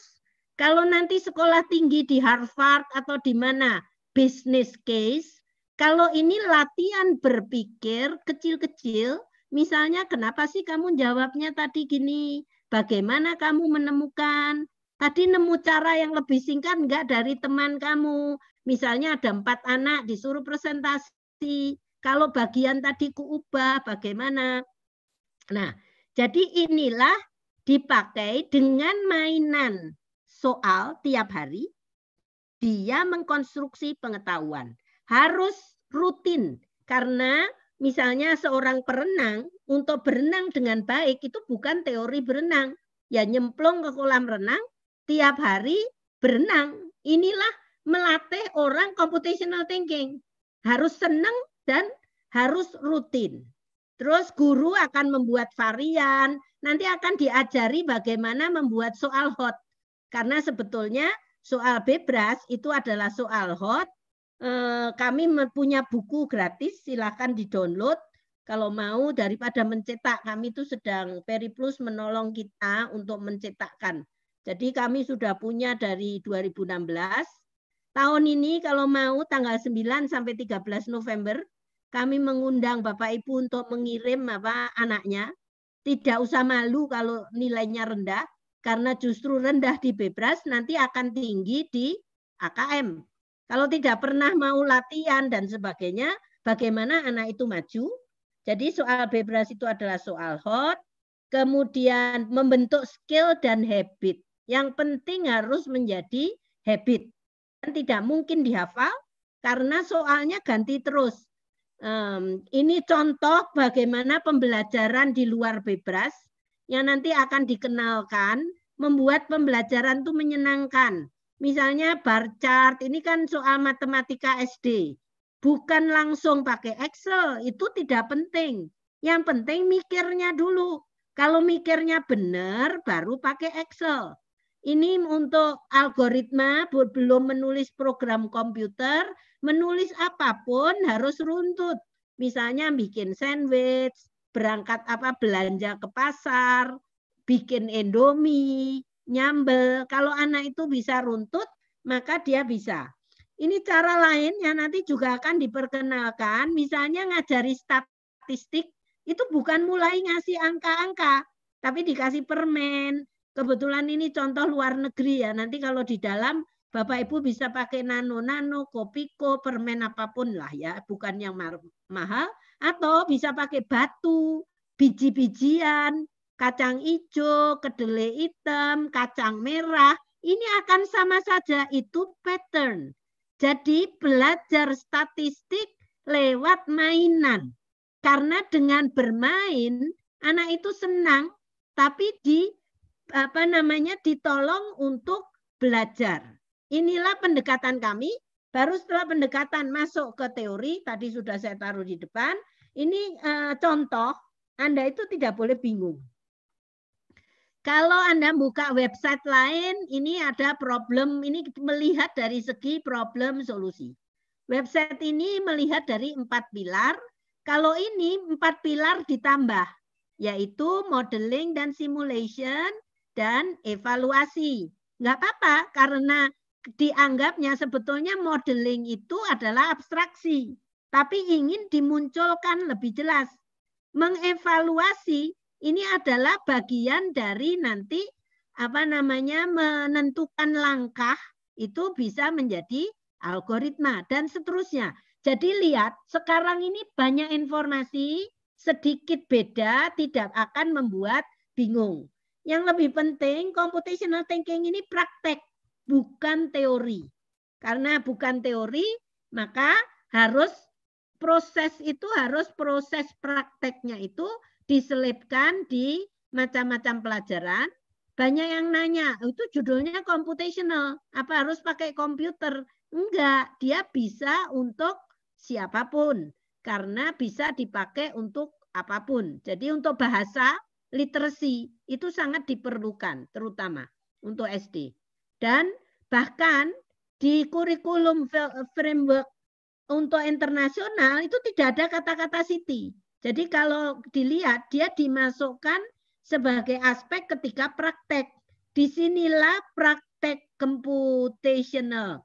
Kalau nanti sekolah tinggi di Harvard atau di mana business case, kalau ini latihan berpikir kecil-kecil, Misalnya, kenapa sih kamu jawabnya tadi gini? Bagaimana kamu menemukan? Tadi nemu cara yang lebih singkat enggak dari teman kamu? Misalnya ada empat anak disuruh presentasi. Kalau bagian tadi kuubah, bagaimana? Nah, jadi inilah dipakai dengan mainan soal tiap hari. Dia mengkonstruksi pengetahuan. Harus rutin karena misalnya seorang perenang untuk berenang dengan baik itu bukan teori berenang. Ya nyemplung ke kolam renang tiap hari berenang. Inilah melatih orang computational thinking. Harus senang dan harus rutin. Terus guru akan membuat varian, nanti akan diajari bagaimana membuat soal hot. Karena sebetulnya soal bebas itu adalah soal hot kami punya buku gratis, silakan di-download. Kalau mau daripada mencetak, kami itu sedang Periplus menolong kita untuk mencetakkan. Jadi kami sudah punya dari 2016. Tahun ini kalau mau tanggal 9 sampai 13 November, kami mengundang Bapak Ibu untuk mengirim apa anaknya. Tidak usah malu kalau nilainya rendah, karena justru rendah di Bebras nanti akan tinggi di AKM kalau tidak pernah mau latihan dan sebagainya, bagaimana anak itu maju? Jadi soal bebas itu adalah soal hot, kemudian membentuk skill dan habit. Yang penting harus menjadi habit. Dan tidak mungkin dihafal karena soalnya ganti terus. Um, ini contoh bagaimana pembelajaran di luar bebas yang nanti akan dikenalkan membuat pembelajaran itu menyenangkan. Misalnya bar chart, ini kan soal matematika SD. Bukan langsung pakai Excel, itu tidak penting. Yang penting mikirnya dulu. Kalau mikirnya benar, baru pakai Excel. Ini untuk algoritma, belum menulis program komputer, menulis apa pun harus runtut. Misalnya bikin sandwich, berangkat apa belanja ke pasar, bikin endomie, nyambel. Kalau anak itu bisa runtut, maka dia bisa. Ini cara lain yang nanti juga akan diperkenalkan, misalnya ngajari statistik, itu bukan mulai ngasih angka-angka, tapi dikasih permen. Kebetulan ini contoh luar negeri ya, nanti kalau di dalam Bapak Ibu bisa pakai nano-nano, kopiko, permen apa pun lah ya, bukan yang mahal, atau bisa pakai batu, biji-bijian, kacang hijau, kedelai hitam, kacang merah, ini akan sama saja itu pattern. Jadi belajar statistik lewat mainan. Karena dengan bermain anak itu senang tapi di apa namanya ditolong untuk belajar. Inilah pendekatan kami. Baru setelah pendekatan masuk ke teori, tadi sudah saya taruh di depan. Ini uh, contoh, Anda itu tidak boleh bingung. Kalau Anda buka website lain, ini ada problem, ini melihat dari segi problem solusi. Website ini melihat dari empat pilar. Kalau ini empat pilar ditambah, yaitu modeling dan simulation dan evaluasi. Nggak apa-apa, karena dianggapnya sebetulnya modeling itu adalah abstraksi, tapi ingin dimunculkan lebih jelas. Mengevaluasi ini adalah bagian dari nanti apa namanya menentukan langkah itu bisa menjadi algoritma dan seterusnya. Jadi lihat sekarang ini banyak informasi sedikit beda tidak akan membuat bingung. Yang lebih penting computational thinking ini praktek bukan teori. Karena bukan teori, maka harus proses itu harus proses prakteknya itu diselipkan di macam-macam pelajaran. Banyak yang nanya, itu judulnya computational, apa harus pakai komputer? Enggak, dia bisa untuk siapa pun karena bisa dipakai untuk apa pun. Jadi untuk bahasa literasi itu sangat diperlukan terutama untuk SD. Dan bahkan di kurikulum framework untuk internasional itu tidak ada kata-kata city. Jadi kalau dilihat dia dimasukkan sebagai aspek ketika praktek. Di sinilah praktek computational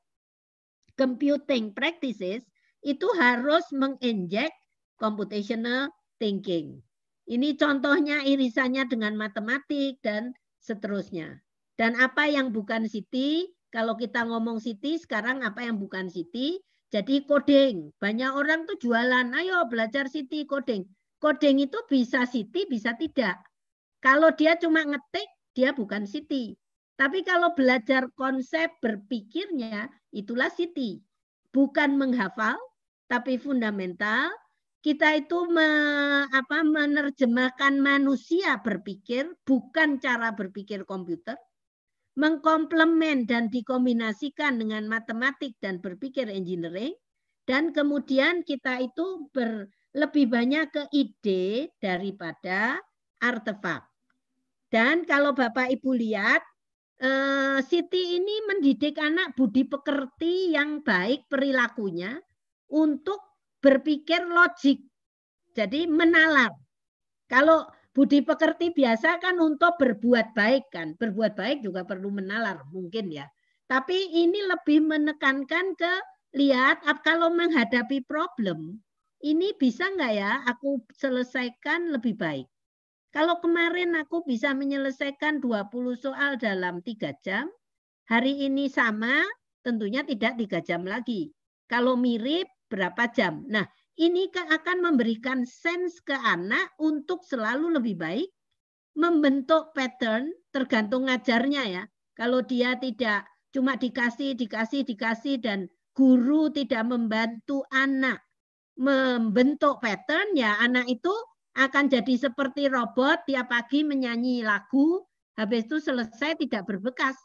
computing practices itu harus menginjek computational thinking. Ini contohnya irisannya dengan matematik dan seterusnya. Dan apa yang bukan Siti, kalau kita ngomong Siti, sekarang apa yang bukan Siti, jadi coding. Banyak orang tuh jualan, ayo belajar Siti coding. Coding itu bisa Siti, bisa tidak. Kalau dia cuma ngetik, dia bukan Siti. Tapi kalau belajar konsep berpikirnya, itulah Siti. Bukan menghafal, tapi fundamental. Kita itu me, apa, menerjemahkan manusia berpikir, bukan cara berpikir komputer mengkomplement dan dikombinasikan dengan matematik dan berpikir engineering dan kemudian kita itu ber, lebih banyak ke ide daripada artefak. Dan kalau Bapak Ibu lihat, eh, Siti ini mendidik anak budi pekerti yang baik perilakunya untuk berpikir logik. Jadi menalar. Kalau Budi pekerti biasa kan untuk berbuat baik kan. Berbuat baik juga perlu menalar mungkin ya. Tapi ini lebih menekankan ke lihat kalau menghadapi problem ini bisa nggak ya aku selesaikan lebih baik. Kalau kemarin aku bisa menyelesaikan 20 soal dalam tiga jam, hari ini sama, tentunya tidak tiga jam lagi. Kalau mirip, berapa jam? Nah, ini akan memberikan sense ke anak untuk selalu lebih baik, membentuk pattern tergantung ngajarnya ya. Kalau dia tidak cuma dikasih, dikasih, dikasih dan guru tidak membantu anak membentuk pattern ya anak itu akan jadi seperti robot tiap pagi menyanyi lagu habis itu selesai tidak berbekas.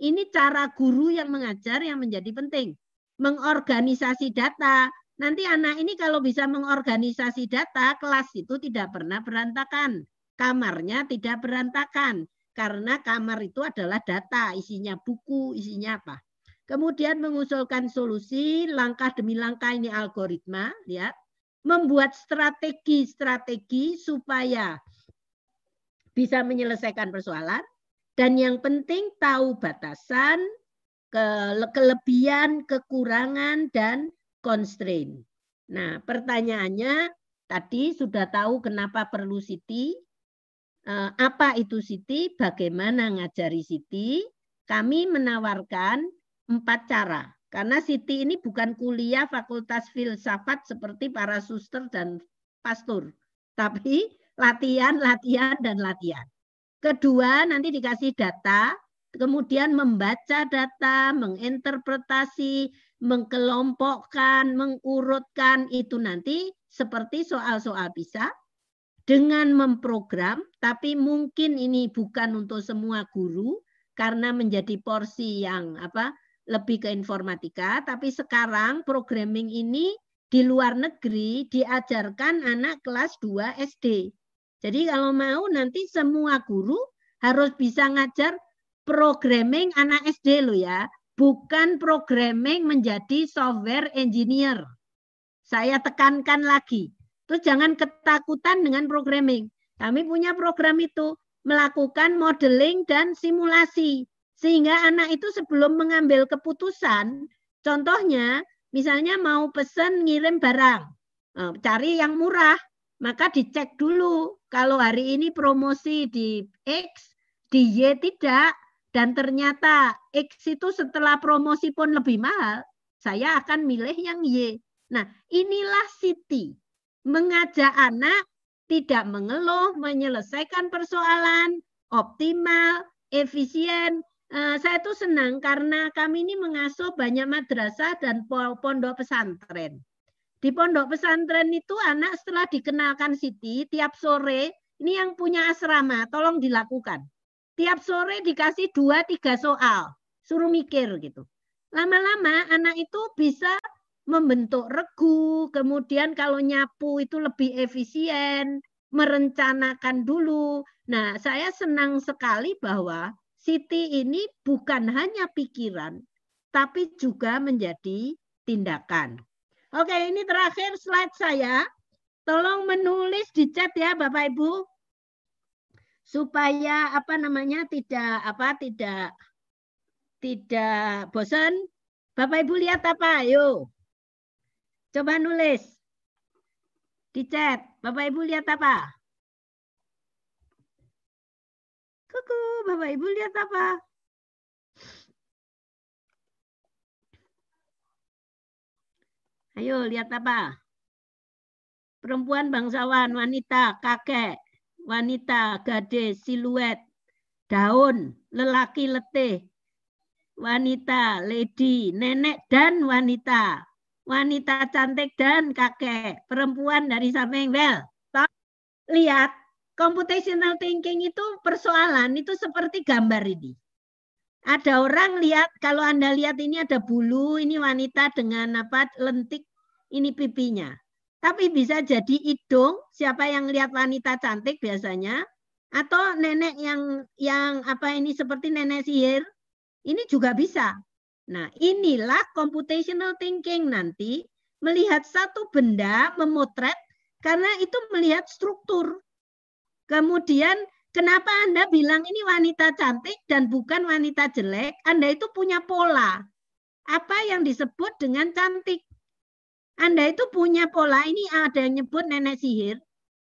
Ini cara guru yang mengajar yang menjadi penting. Mengorganisasi data, Nanti anak ini kalau bisa mengorganisasi data, kelas itu tidak pernah berantakan. Kamarnya tidak berantakan. Karena kamar itu adalah data, isinya buku, isinya apa. Kemudian mengusulkan solusi, langkah demi langkah ini algoritma, lihat. Membuat strategi-strategi supaya bisa menyelesaikan persoalan. Dan yang penting tahu batasan, kelebihan, kekurangan, dan constraint. Nah, pertanyaannya tadi sudah tahu kenapa perlu Siti, eh, apa itu Siti, bagaimana ngajari Siti. Kami menawarkan empat cara. Karena Siti ini bukan kuliah fakultas filsafat seperti para suster dan pastor. Tapi latihan, latihan, dan latihan. Kedua, nanti dikasih data, kemudian membaca data, menginterpretasi, mengkelompokkan, mengurutkan itu nanti seperti soal-soal bisa. dengan memprogram, tapi mungkin ini bukan untuk semua guru karena menjadi porsi yang apa lebih ke informatika, tapi sekarang programming ini di luar negeri diajarkan anak kelas 2 SD. Jadi kalau mau nanti semua guru harus bisa ngajar programming anak SD lo ya, bukan programming menjadi software engineer. Saya tekankan lagi. Terus jangan ketakutan dengan programming. Kami punya program itu melakukan modeling dan simulasi sehingga anak itu sebelum mengambil keputusan, contohnya misalnya mau pesan ngirim barang, eh, cari yang murah, maka dicek dulu kalau hari ini promosi di X, di Y tidak, dan ternyata X itu setelah promosi pun lebih mahal, saya akan milih yang Y. Nah, inilah Siti. Mengajak anak tidak mengeluh, menyelesaikan persoalan, optimal, efisien. Uh, saya tuh senang karena kami ini mengasuh banyak madrasah dan pondok pesantren. Di pondok pesantren itu anak setelah dikenalkan Siti, tiap sore, ini yang punya asrama, tolong dilakukan. Tiap sore dikasih dua tiga soal, suruh mikir gitu. Lama-lama anak itu bisa membentuk regu, kemudian kalau nyapu itu lebih efisien, merencanakan dulu. Nah, saya senang sekali bahwa Siti ini bukan hanya pikiran, tapi juga menjadi tindakan. Oke, ini terakhir slide saya. Tolong menulis di chat ya Bapak Ibu. Supaya apa namanya tidak apa tidak tidak bosan. Bapak Ibu lihat apa? Ayo. Coba nulis. Di chat. Bapak Ibu lihat apa? Kuku, Bapak Ibu lihat apa? Ayo lihat apa? Perempuan bangsawan, wanita, kakek, wanita, gadis, siluet, daun, lelaki letih, wanita, lady, nenek dan wanita, wanita cantik dan kakek, perempuan dari samping well. Lihat, computational thinking itu persoalan itu seperti gambar ini. Ada orang lihat, kalau Anda lihat ini ada bulu, ini wanita dengan apa lentik ini pipinya. Tapi bisa jadi hidung, siapa yang lihat wanita cantik biasanya, atau nenek yang yang apa ini seperti nenek sihir, ini juga bisa. Nah, inilah computational thinking nanti melihat satu benda memotret karena itu melihat struktur. Kemudian kenapa Anda bilang ini wanita cantik dan bukan wanita jelek? Anda itu punya pola. Apa yang disebut dengan cantik? Anda itu punya pola ini ada yang nyebut nenek sihir.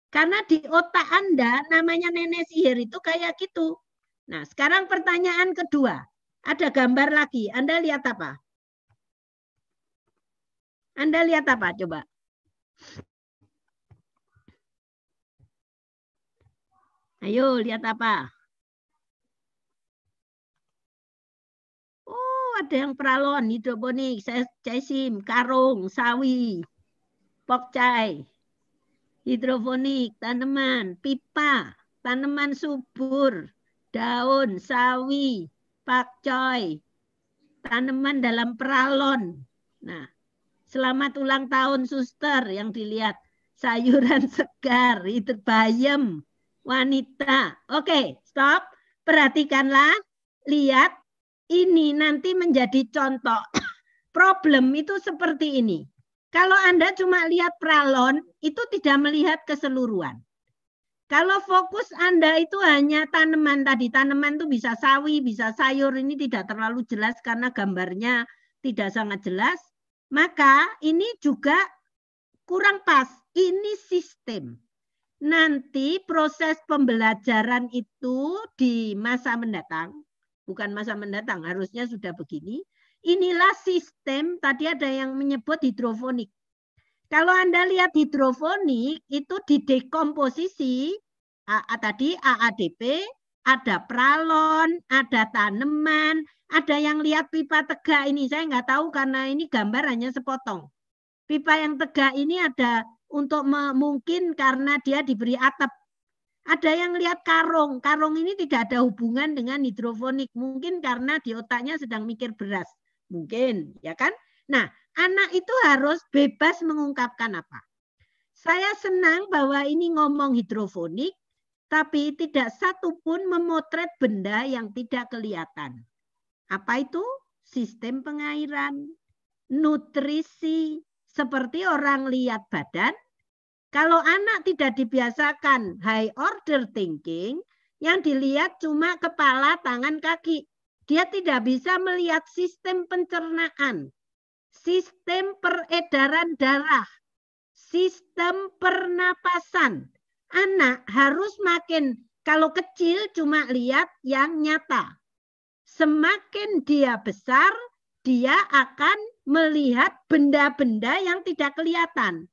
Karena di otak Anda namanya nenek sihir itu kayak gitu. Nah sekarang pertanyaan kedua. Ada gambar lagi. Anda lihat apa? Anda lihat apa? Coba. Ayo lihat apa? Ada yang peralon, hidroponik, cesim, karung, sawi, pokcai, hidroponik, tanaman, pipa, tanaman subur, daun, sawi, pakcoy, tanaman dalam peralon. Nah, selamat ulang tahun suster yang dilihat. Sayuran segar, itu bayam, wanita. Oke, stop. Perhatikanlah, lihat ini nanti menjadi contoh. Problem itu seperti ini. Kalau Anda cuma lihat pralon, itu tidak melihat keseluruhan. Kalau fokus Anda itu hanya tanaman tadi, tanaman itu bisa sawi, bisa sayur, ini tidak terlalu jelas karena gambarnya tidak sangat jelas, maka ini juga kurang pas. Ini sistem. Nanti proses pembelajaran itu di masa mendatang bukan masa mendatang, harusnya sudah begini. Inilah sistem, tadi ada yang menyebut hidrofonik. Kalau Anda lihat hidrofonik, itu di dekomposisi, tadi AADP, ada pralon, ada tanaman, ada yang lihat pipa tegak ini. Saya nggak tahu karena ini gambar hanya sepotong. Pipa yang tegak ini ada untuk mungkin karena dia diberi atap. Ada yang lihat karung, karung ini tidak ada hubungan dengan hidrofonik, mungkin karena di otaknya sedang mikir beras, mungkin, ya kan? Nah, anak itu harus bebas mengungkapkan apa. Saya senang bahwa ini ngomong hidrofonik, tapi tidak satu pun memotret benda yang tidak kelihatan. Apa itu? Sistem pengairan, nutrisi, seperti orang lihat badan. Kalau anak tidak dibiasakan high order thinking, yang dilihat cuma kepala, tangan, kaki. Dia tidak bisa melihat sistem pencernaan, sistem peredaran darah, sistem pernapasan. Anak harus makin, kalau kecil cuma lihat yang nyata. Semakin dia besar, dia akan melihat benda-benda yang tidak kelihatan.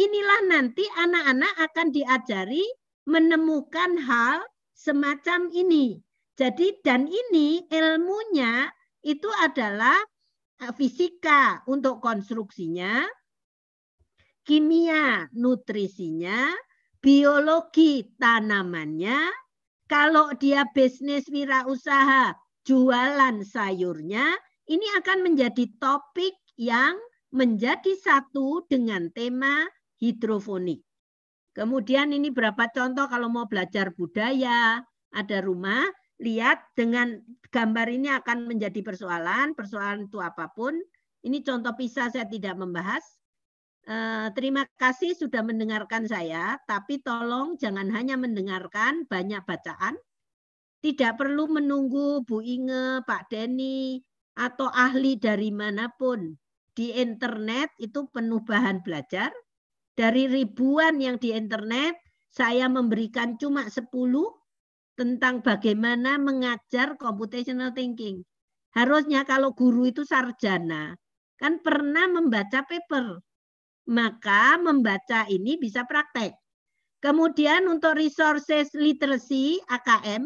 Inilah nanti anak-anak akan diajari menemukan hal semacam ini. Jadi dan ini ilmunya itu adalah eh, fisika untuk konstruksinya, kimia nutrisinya, biologi tanamannya, kalau dia bisnis wirausaha jualan sayurnya, ini akan menjadi topik yang menjadi satu dengan tema hidrofonik. Kemudian ini berapa contoh kalau mau belajar budaya, ada rumah, lihat dengan gambar ini akan menjadi persoalan, persoalan itu apa pun. Ini contoh pisah saya tidak membahas. Eh, terima kasih sudah mendengarkan saya, tapi tolong jangan hanya mendengarkan banyak bacaan. Tidak perlu menunggu Bu Inge, Pak Denny, atau ahli dari mana pun di internet itu penuh bahan belajar. Dari ribuan yang di internet, saya memberikan cuma 10 tentang bagaimana mengajar computational thinking. Harusnya kalau guru itu sarjana, kan pernah membaca paper. Maka membaca ini bisa praktek. Kemudian untuk resources literacy AKM,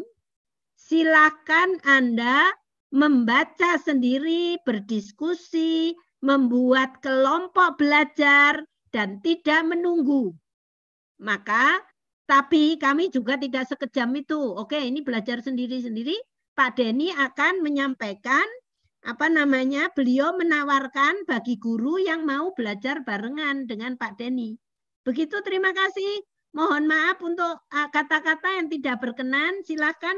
silakan Anda membaca sendiri, berdiskusi, membuat kelompok belajar, dan tidak menunggu. Maka, tapi kami juga tidak sekejam itu. Oke, ini belajar sendiri-sendiri. Pak Denny akan menyampaikan apa namanya beliau menawarkan bagi guru yang mau belajar barengan dengan Pak Denny. Begitu terima kasih. Mohon maaf untuk ah, kata-kata yang tidak berkenan. Silakan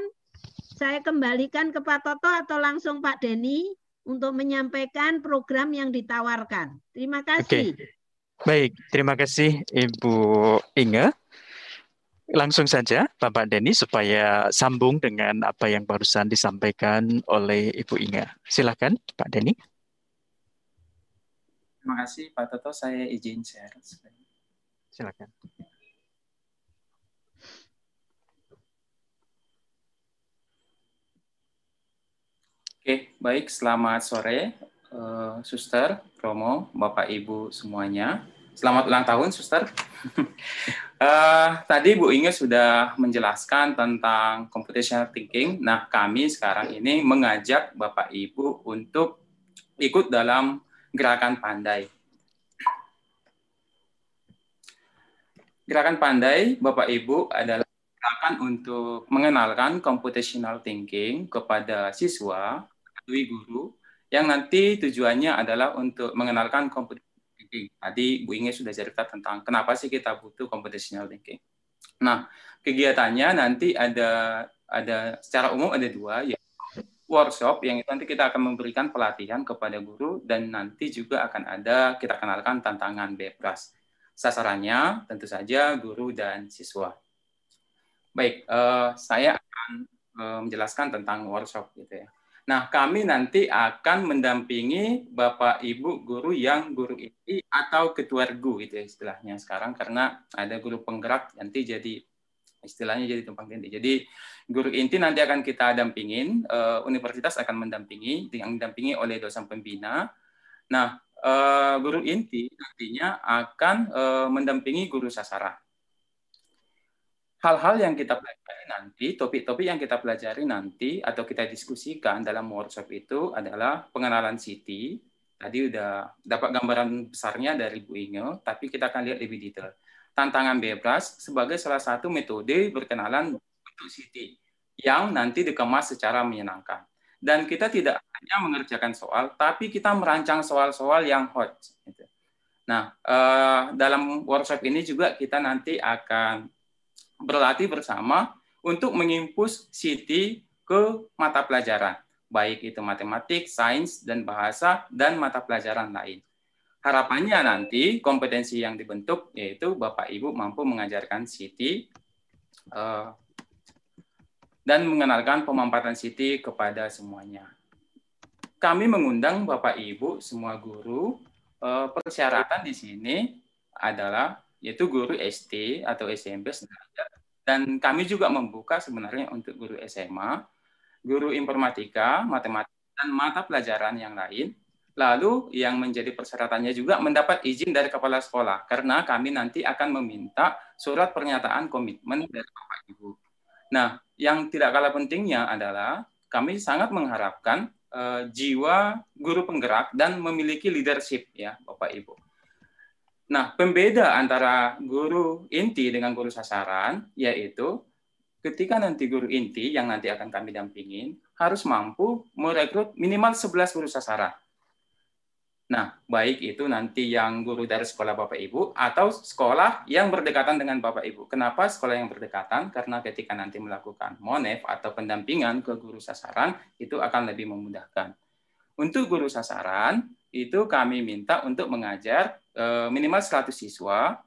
saya kembalikan ke Pak Toto atau langsung Pak Denny untuk menyampaikan program yang ditawarkan. Terima kasih. Oke. Baik, terima kasih Ibu Inge. Langsung saja Bapak Denny supaya sambung dengan apa yang barusan disampaikan oleh Ibu Inge. Silakan Pak Denny. Terima kasih Pak Toto, saya izin share. Silakan. Oke, baik. Selamat sore, uh, Suster, Romo, Bapak Ibu semuanya. Selamat ulang tahun, Suster. uh, tadi Bu Inge sudah menjelaskan tentang computational thinking. Nah, kami sekarang ini mengajak Bapak Ibu untuk ikut dalam gerakan pandai. Gerakan pandai, Bapak Ibu, adalah gerakan untuk mengenalkan computational thinking kepada siswa melalui guru yang nanti tujuannya adalah untuk mengenalkan computational thinking. Tadi Bu Inge sudah cerita tentang kenapa sih kita butuh computational thinking. Nah, kegiatannya nanti ada ada secara umum ada dua ya workshop yang itu nanti kita akan memberikan pelatihan kepada guru dan nanti juga akan ada kita kenalkan tantangan bebas. Sasarannya tentu saja guru dan siswa. Baik, uh, saya akan uh, menjelaskan tentang workshop gitu ya. Nah, kami nanti akan mendampingi Bapak Ibu guru yang guru inti atau ketua regu itu ya istilahnya sekarang karena ada guru penggerak nanti jadi istilahnya jadi tumpang tindih. Jadi guru inti nanti akan kita dampingin, uh, universitas akan mendampingi, yang didampingi oleh dosen pembina. Nah, uh, guru inti nantinya akan uh, mendampingi guru sasaran hal-hal yang kita pelajari nanti, topik-topik yang kita pelajari nanti atau kita diskusikan dalam workshop itu adalah pengenalan City, Tadi udah dapat gambaran besarnya dari Bu Inge, tapi kita akan lihat lebih detail. Tantangan bebas sebagai salah satu metode berkenalan untuk City yang nanti dikemas secara menyenangkan. Dan kita tidak hanya mengerjakan soal, tapi kita merancang soal-soal yang hot. Gitu. Nah, eh, dalam workshop ini juga kita nanti akan berlatih bersama untuk mengimpus City ke mata pelajaran baik itu matematik, sains, dan bahasa, dan mata pelajaran lain. Harapannya nanti kompetensi yang dibentuk yaitu Bapak Ibu mampu mengajarkan Siti uh, dan mengenalkan pemampatan Siti kepada semuanya. Kami mengundang Bapak Ibu semua guru uh, persyaratan di sini adalah yaitu guru SD atau SMP dan kami juga membuka sebenarnya untuk guru SMA guru informatika, matematika, dan mata pelajaran yang lain. Lalu yang menjadi persyaratannya juga mendapat izin dari kepala sekolah karena kami nanti akan meminta surat pernyataan komitmen dari Bapak Ibu. Nah, yang tidak kalah pentingnya adalah kami sangat mengharapkan uh, jiwa guru penggerak dan memiliki leadership ya Bapak Ibu. Nah, pembeda antara guru inti dengan guru sasaran yaitu ketika nanti guru inti yang nanti akan kami dampingin harus mampu merekrut minimal 11 guru sasaran. Nah, baik itu nanti yang guru dari sekolah Bapak Ibu atau sekolah yang berdekatan dengan Bapak Ibu. Kenapa sekolah yang berdekatan? Karena ketika nanti melakukan monef atau pendampingan ke guru sasaran itu akan lebih memudahkan. Untuk guru sasaran itu kami minta untuk mengajar eh, minimal 100 siswa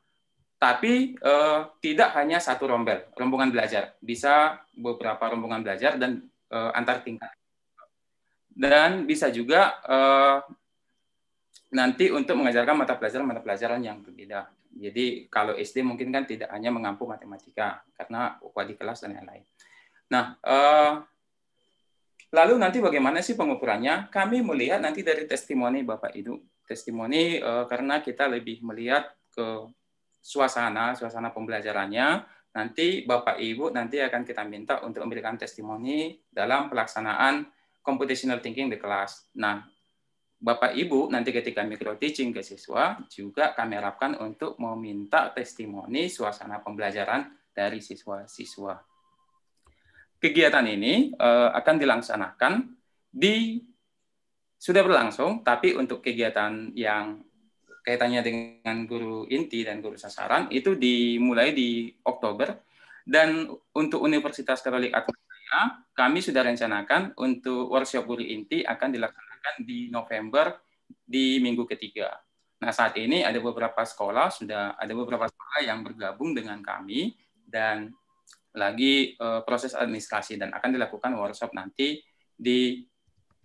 tapi eh, tidak hanya satu rombel, rombongan belajar, bisa beberapa rombongan belajar dan eh, antar tingkat. Dan bisa juga eh, nanti untuk mengajarkan mata pelajaran mata pelajaran yang berbeda. Jadi kalau SD mungkin kan tidak hanya mengampu matematika karena wadi kelas dan lain-lain. Nah, eh, lalu nanti bagaimana sih pengukurannya? Kami melihat nanti dari testimoni Bapak Ibu, testimoni eh, karena kita lebih melihat ke suasana suasana pembelajarannya nanti Bapak Ibu nanti akan kita minta untuk memberikan testimoni dalam pelaksanaan computational thinking di kelas. Nah, Bapak Ibu nanti ketika micro teaching ke siswa juga kami harapkan untuk meminta testimoni suasana pembelajaran dari siswa-siswa. Kegiatan ini uh, akan dilaksanakan di sudah berlangsung, tapi untuk kegiatan yang kaitannya dengan guru inti dan guru sasaran itu dimulai di Oktober dan untuk Universitas Katolik Atmajaya kami sudah rencanakan untuk workshop guru inti akan dilaksanakan di November di minggu ketiga. Nah saat ini ada beberapa sekolah sudah ada beberapa sekolah yang bergabung dengan kami dan lagi uh, proses administrasi dan akan dilakukan workshop nanti di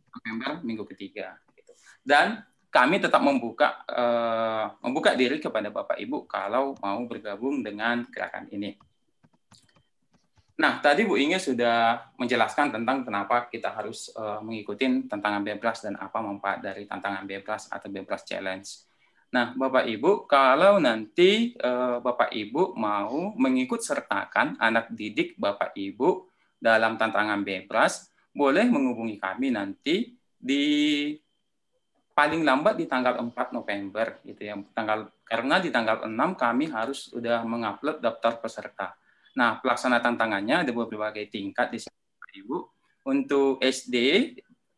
November minggu ketiga. Dan kami tetap membuka uh, membuka diri kepada Bapak Ibu kalau mau bergabung dengan gerakan ini. Nah, tadi Bu Inge sudah menjelaskan tentang kenapa kita harus uh, mengikuti tantangan bebas dan apa manfaat dari tantangan bebas atau bebas challenge. Nah, Bapak Ibu, kalau nanti uh, Bapak Ibu mau mengikut sertakan anak didik Bapak Ibu dalam tantangan bebas, boleh menghubungi kami nanti di paling lambat di tanggal 4 November gitu ya. Tanggal karena di tanggal 6 kami harus sudah mengupload daftar peserta. Nah, pelaksana tantangannya ada berbagai tingkat di sini Ibu. Untuk SD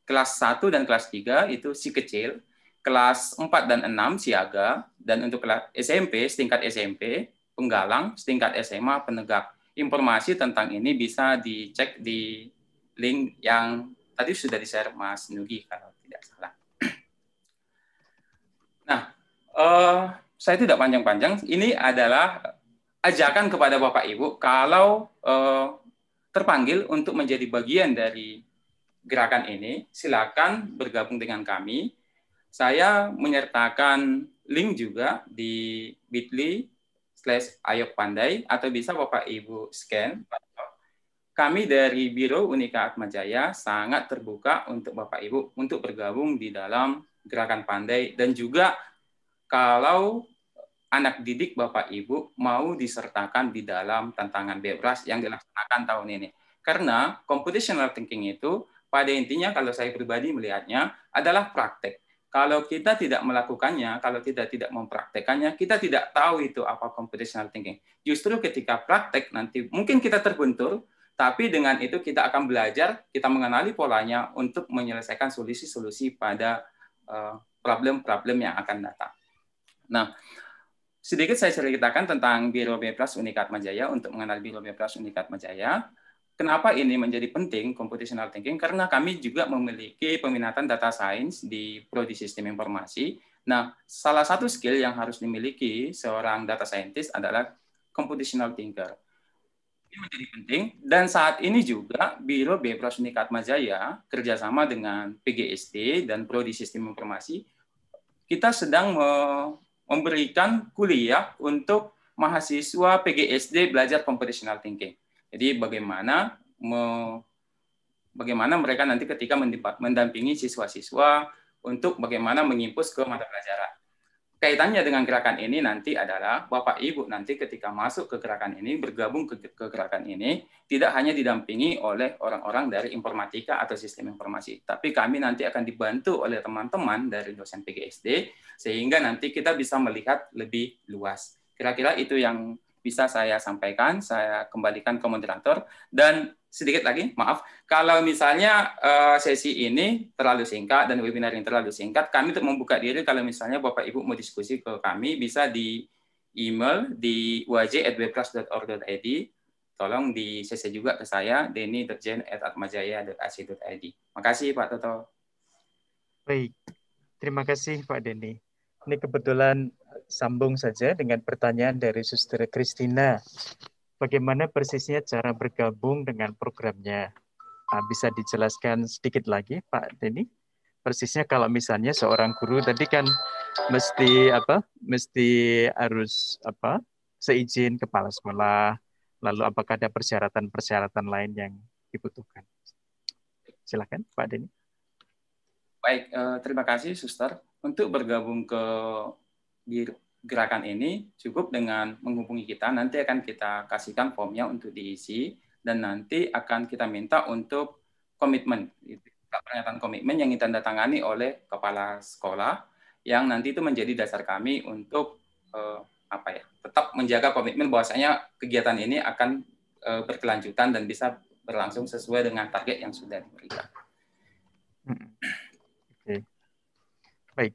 kelas 1 dan kelas 3 itu si kecil, kelas 4 dan 6 siaga dan untuk kelas SMP setingkat SMP penggalang, setingkat SMA penegak. Informasi tentang ini bisa dicek di link yang tadi sudah di-share Mas Nugi kalau tidak salah. Uh, saya tidak panjang-panjang. Ini adalah ajakan kepada Bapak Ibu kalau uh, terpanggil untuk menjadi bagian dari gerakan ini, silakan bergabung dengan kami. Saya menyertakan link juga di bit.ly slash ayok pandai atau bisa Bapak Ibu scan. Kami dari Biro Unika Atmajaya sangat terbuka untuk Bapak Ibu untuk bergabung di dalam gerakan pandai dan juga kalau anak didik Bapak Ibu mau disertakan di dalam tantangan bebas yang dilaksanakan tahun ini. Karena computational thinking itu pada intinya kalau saya pribadi melihatnya adalah praktek. Kalau kita tidak melakukannya, kalau kita tidak mempraktekannya, kita tidak tahu itu apa computational thinking. Justru ketika praktek nanti mungkin kita terbentur, tapi dengan itu kita akan belajar, kita mengenali polanya untuk menyelesaikan solusi-solusi pada eh, problem-problem yang akan datang. Nah, sedikit saya ceritakan tentang Biro B Unikat Majaya untuk mengenal Biro B Unikat Majaya. Kenapa ini menjadi penting computational thinking? Karena kami juga memiliki peminatan data science di prodi sistem informasi. Nah, salah satu skill yang harus dimiliki seorang data scientist adalah computational thinker. Ini menjadi penting dan saat ini juga Biro B Plus Unikat Majaya kerjasama dengan PGST dan prodi sistem informasi kita sedang memberikan kuliah untuk mahasiswa PGSD belajar computational thinking. Jadi bagaimana me, bagaimana mereka nanti ketika mendampingi siswa-siswa untuk bagaimana mengimpus ke mata pelajaran. Kaitannya dengan gerakan ini nanti adalah Bapak Ibu nanti ketika masuk ke gerakan ini, bergabung ke, ke gerakan ini, tidak hanya didampingi oleh orang-orang dari informatika atau sistem informasi, tapi kami nanti akan dibantu oleh teman-teman dari dosen PGSD, sehingga nanti kita bisa melihat lebih luas. Kira-kira itu yang bisa saya sampaikan, saya kembalikan ke moderator dan sedikit lagi, maaf, kalau misalnya uh, sesi ini terlalu singkat dan webinar ini terlalu singkat, kami untuk membuka diri kalau misalnya Bapak Ibu mau diskusi ke kami bisa di email di wj@webclass.org.id. Tolong di CC juga ke saya denny.jen@atmajaya.ac.id. Makasih Pak Toto. Baik, terima kasih Pak Denny. Ini kebetulan sambung saja dengan pertanyaan dari Suster Kristina. Bagaimana persisnya cara bergabung dengan programnya? Nah, bisa dijelaskan sedikit lagi, Pak Denny? Persisnya kalau misalnya seorang guru tadi kan mesti apa? Mesti harus apa? Seizin kepala sekolah. Lalu apakah ada persyaratan-persyaratan lain yang dibutuhkan? Silakan, Pak Denny. Baik, eh, terima kasih, Suster untuk bergabung ke gerakan ini cukup dengan menghubungi kita. Nanti akan kita kasihkan formnya untuk diisi dan nanti akan kita minta untuk komitmen, pernyataan komitmen yang ditandatangani oleh kepala sekolah yang nanti itu menjadi dasar kami untuk eh, apa ya tetap menjaga komitmen bahwasanya kegiatan ini akan eh, berkelanjutan dan bisa berlangsung sesuai dengan target yang sudah diberikan. Hmm. Baik,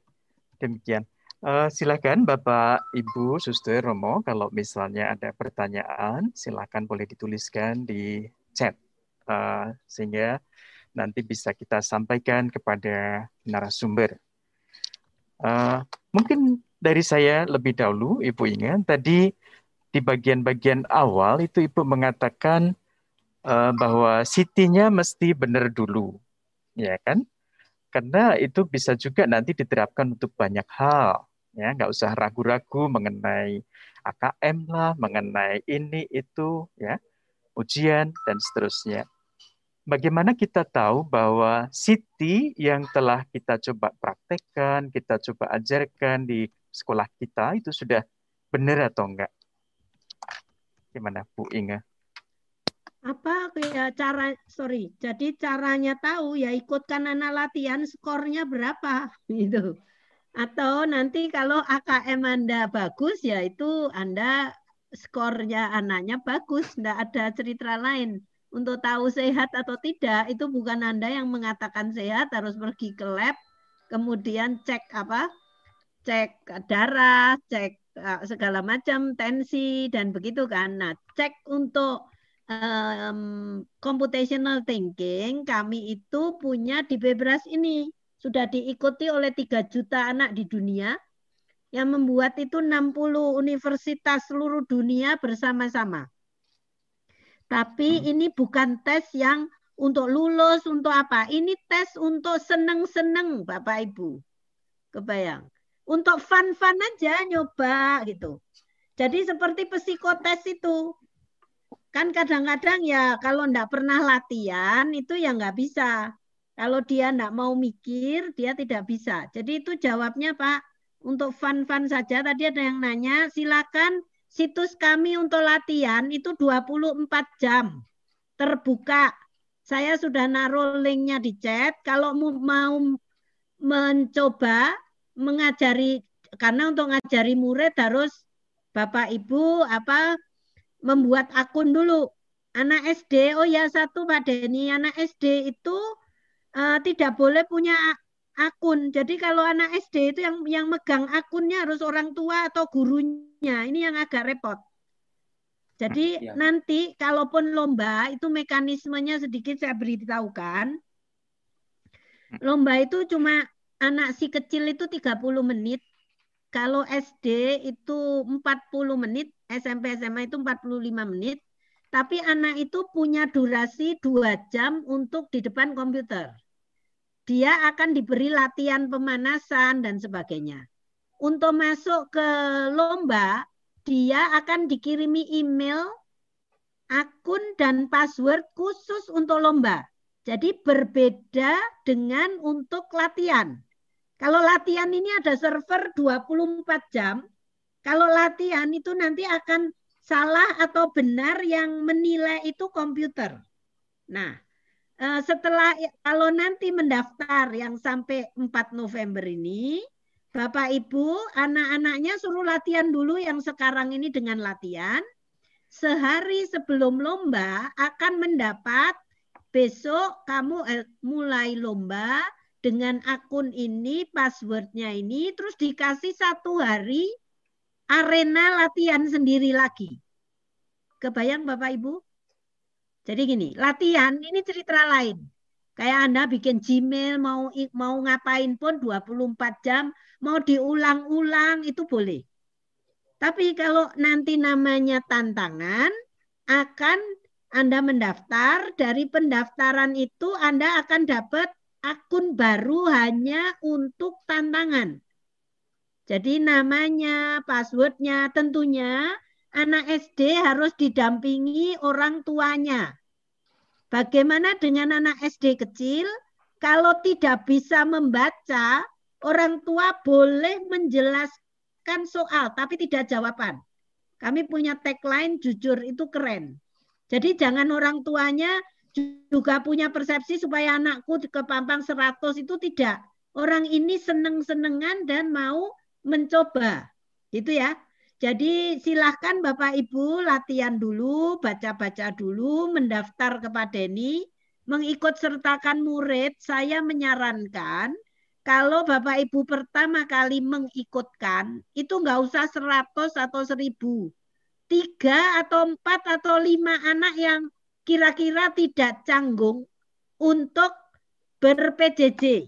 demikian. Uh, silakan Bapak, Ibu, Suster, Romo, kalau misalnya ada pertanyaan, silakan boleh dituliskan di chat. Uh, sehingga nanti bisa kita sampaikan kepada narasumber. Uh, mungkin dari saya lebih dahulu, Ibu ingat, tadi di bagian-bagian awal itu Ibu mengatakan uh, bahwa city-nya mesti benar dulu. Ya kan? Karena itu bisa juga nanti diterapkan untuk banyak hal ya. Nggak usah ragu-ragu mengenai AKM lah mengenai ini itu ya ujian dan seterusnya. Bagaimana kita tahu bahwa Siti yang telah kita coba praktekkan kita coba ajarkan di sekolah kita itu sudah benar atau enggak gimana Bu Inga apa ya cara sorry jadi caranya tahu ya ikutkan anak latihan skornya berapa gitu. Atau nanti kalau AKM Anda bagus ya itu Anda skornya anaknya bagus tidak ada cerita lain. Untuk tahu sehat atau tidak itu bukan Anda yang mengatakan sehat harus pergi ke lab kemudian cek apa cek darah cek eh, segala macam tensi dan begitu kan. Nah cek untuk um, computational thinking kami itu punya di Bebras ini sudah diikuti oleh 3 juta anak di dunia yang membuat itu 60 universitas seluruh dunia bersama-sama. Tapi hmm. ini bukan tes yang untuk lulus, untuk apa. Ini tes untuk seneng-seneng Bapak Ibu. Kebayang. Untuk fun-fun aja nyoba gitu. Jadi seperti psikotes itu kan kadang-kadang ya kalau enggak pernah latihan itu ya nggak bisa. Kalau dia enggak mau mikir, dia tidak bisa. Jadi itu jawabnya Pak. Untuk fun-fun saja, tadi ada yang nanya, silakan situs kami untuk latihan itu 24 jam. Terbuka. Saya sudah naruh linknya di chat. Kalau mau mencoba mengajari karena untuk ngajari murid harus Bapak Ibu apa membuat akun dulu. Anak SD, oh ya satu Pak Denny, anak SD itu uh, tidak boleh punya akun. Jadi kalau anak SD itu yang yang megang akunnya harus orang tua atau gurunya. Ini yang agak repot. Jadi ya. nanti kalaupun lomba itu mekanismenya sedikit saya beritahukan. Lomba itu cuma anak si kecil itu 30 menit. Kalau SD itu 40 menit, SMP SMA itu 45 menit. Tapi anak itu punya durasi dua jam untuk di depan komputer. Dia akan diberi latihan pemanasan dan sebagainya. Untuk masuk ke lomba, dia akan dikirimi email, akun dan password khusus untuk lomba. Jadi berbeda dengan untuk latihan. Kalau latihan ini ada server 24 jam, kalau latihan itu nanti akan salah atau benar yang menilai itu komputer. Nah, eh, setelah kalau nanti mendaftar yang sampai 4 November ini, Bapak Ibu, anak-anaknya suruh latihan dulu yang sekarang ini dengan latihan. Sehari sebelum lomba akan mendapat besok kamu eh, mulai lomba dengan akun ini, passwordnya ini, terus dikasih satu hari arena latihan sendiri lagi. Kebayang Bapak Ibu? Jadi gini, latihan ini cerita lain. Kayak Anda bikin Gmail mau mau ngapain pun 24 jam, mau diulang-ulang itu boleh. Tapi kalau nanti namanya tantangan akan Anda mendaftar, dari pendaftaran itu Anda akan dapat akun baru hanya untuk tantangan. Jadi namanya, passwordnya tentunya anak SD harus didampingi orang tuanya. Bagaimana dengan anak SD kecil? Kalau tidak bisa membaca, orang tua boleh menjelaskan soal, tapi tidak jawaban. Kami punya tagline jujur itu keren. Jadi jangan orang tuanya juga punya persepsi supaya anakku kepampang 100 itu tidak. Orang ini seneng-senengan dan mau mencoba. Itu ya. Jadi silahkan Bapak Ibu latihan dulu, baca-baca dulu, mendaftar kepada ini, mengikut sertakan murid. Saya menyarankan kalau Bapak Ibu pertama kali mengikutkan, itu nggak usah 100 atau 1000. Tiga atau empat atau lima anak yang kira-kira tidak canggung untuk ber-PJJ.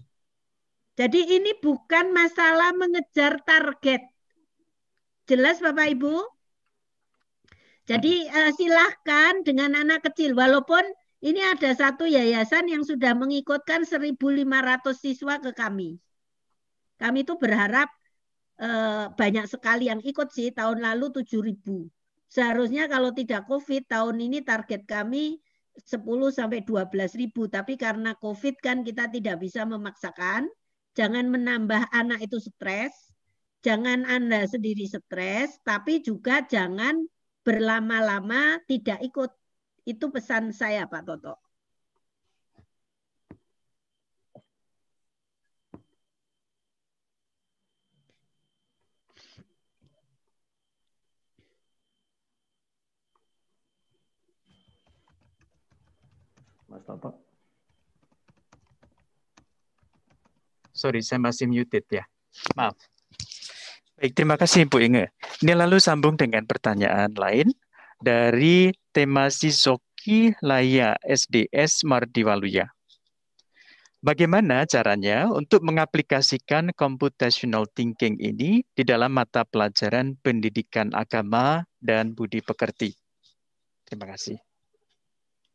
Jadi ini bukan masalah mengejar target. Jelas Bapak Ibu? Jadi uh, silahkan dengan anak kecil, walaupun ini ada satu yayasan yang sudah mengikutkan 1.500 siswa ke kami. Kami itu berharap uh, banyak sekali yang ikut sih, tahun lalu 7.000. Seharusnya kalau tidak COVID, tahun ini target kami 10 sampai 12 ribu, tapi karena COVID kan kita tidak bisa memaksakan, jangan menambah anak itu stres, jangan Anda sendiri stres, tapi juga jangan berlama-lama tidak ikut. Itu pesan saya Pak Toto. Mas Toto. Sorry, saya masih muted ya. Maaf. Baik, terima kasih Bu Inge. Ini lalu sambung dengan pertanyaan lain dari tema Sisoki Laya SDS Mardiwaluya. Bagaimana caranya untuk mengaplikasikan computational thinking ini di dalam mata pelajaran pendidikan agama dan budi pekerti? Terima kasih.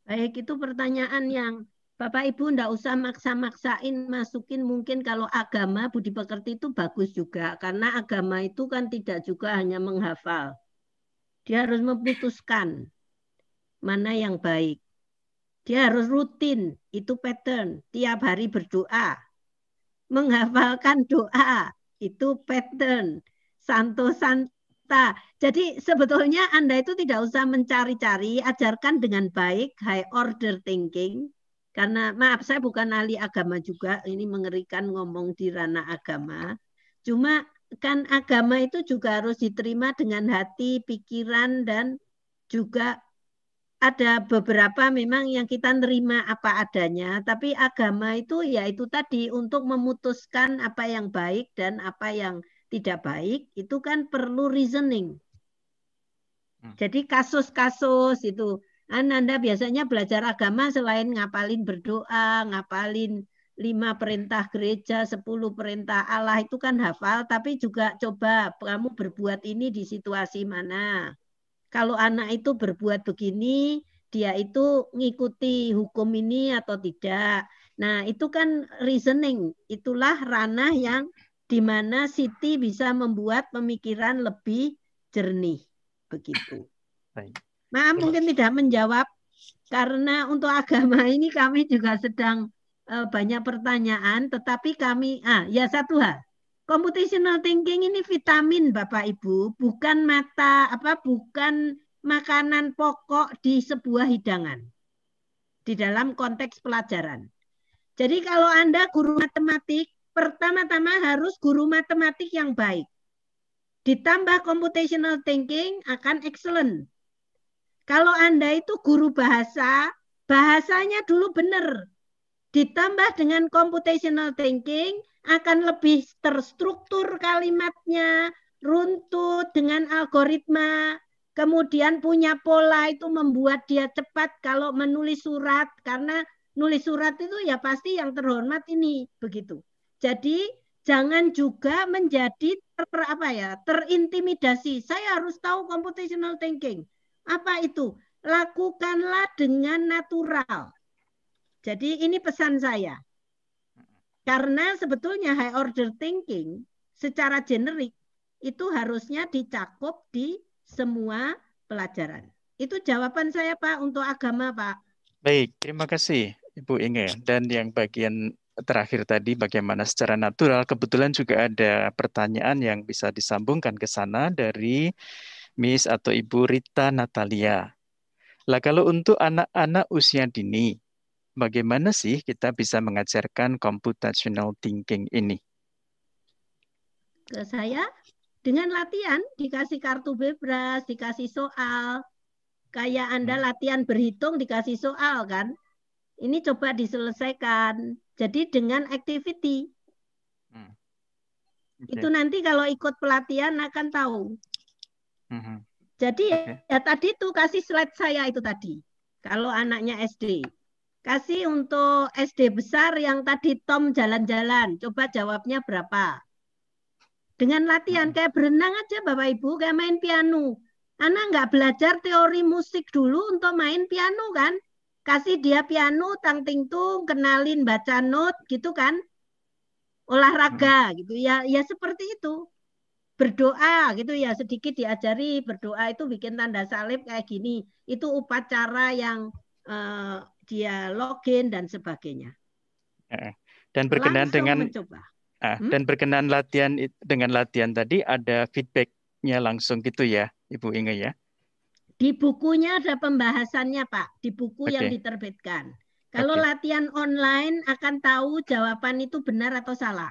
Baik, itu pertanyaan yang Bapak Ibu ndak usah maksa-maksain masukin mungkin kalau agama budi pekerti itu bagus juga karena agama itu kan tidak juga hanya menghafal. Dia harus memutuskan mana yang baik. Dia harus rutin, itu pattern, tiap hari berdoa. Menghafalkan doa, itu pattern. Santo Santa. Jadi sebetulnya Anda itu tidak usah mencari-cari, ajarkan dengan baik, high order thinking, Karena maaf saya bukan ahli agama juga, ini mengerikan ngomong di ranah agama. Cuma kan agama itu juga harus diterima dengan hati, pikiran dan juga ada beberapa memang yang kita nerima apa adanya, tapi agama itu ya itu tadi untuk memutuskan apa yang baik dan apa yang tidak baik itu kan perlu reasoning. Hmm. Jadi kasus-kasus itu anda biasanya belajar agama selain ngapalin berdoa, ngapalin lima perintah gereja, sepuluh perintah Allah itu kan hafal, tapi juga coba kamu berbuat ini di situasi mana. Kalau anak itu berbuat begini, dia itu ngikuti hukum ini atau tidak. Nah, itu kan reasoning. Itulah ranah yang di mana Siti bisa membuat pemikiran lebih jernih. Begitu. Baik. Maaf mungkin tidak menjawab karena untuk agama ini kami juga sedang uh, banyak pertanyaan, tetapi kami ah ya satu hal. Computational thinking ini vitamin Bapak Ibu, bukan mata apa bukan makanan pokok di sebuah hidangan. Di dalam konteks pelajaran. Jadi kalau Anda guru matematik, pertama-tama harus guru matematik yang baik. Ditambah computational thinking akan excellent. Kalau Anda itu guru bahasa, bahasanya dulu benar. Ditambah dengan computational thinking, akan lebih terstruktur kalimatnya, runtut dengan algoritma, kemudian punya pola itu membuat dia cepat kalau menulis surat karena nulis surat itu ya pasti yang terhormat ini begitu. Jadi jangan juga menjadi ter, apa ya terintimidasi. Saya harus tahu computational thinking. Apa itu? Lakukanlah dengan natural. Jadi ini pesan saya. Karena sebetulnya high order thinking secara generik itu harusnya dicakup di semua pelajaran. Itu jawaban saya Pak untuk agama Pak. Baik, terima kasih Ibu Inge. Dan yang bagian terakhir tadi bagaimana secara natural, kebetulan juga ada pertanyaan yang bisa disambungkan ke sana dari Miss atau Ibu Rita Natalia. Lah kalau untuk anak-anak usia dini, bagaimana sih kita bisa mengajarkan computational thinking ini? Ke saya dengan latihan dikasih kartu bebas, dikasih soal. Kayak Anda hmm. latihan berhitung dikasih soal kan? Ini coba diselesaikan. Jadi dengan activity. Hmm. Okay. Itu nanti kalau ikut pelatihan akan tahu. Mm-hmm. Jadi okay. ya tadi tuh kasih slide saya itu tadi. Kalau anaknya SD. Kasih untuk SD besar yang tadi Tom jalan-jalan. Coba jawabnya berapa. Dengan latihan mm-hmm. kayak berenang aja Bapak Ibu, kayak main piano. Anak nggak belajar teori musik dulu untuk main piano kan? Kasih dia piano, tang ting tung, kenalin baca not gitu kan? Olahraga gitu. Ya, ya seperti itu. Berdoa gitu ya. Sedikit diajari berdoa itu bikin tanda salib kayak gini. Itu upacara yang uh, dia login dan sebagainya. Dan berkenan dengan mencoba. Ah, hmm? dan berkenan latihan dengan latihan tadi ada feedbacknya langsung gitu ya ibu Inge ya di bukunya ada pembahasannya pak di buku okay. yang diterbitkan kalau okay. latihan online akan tahu jawaban itu benar atau salah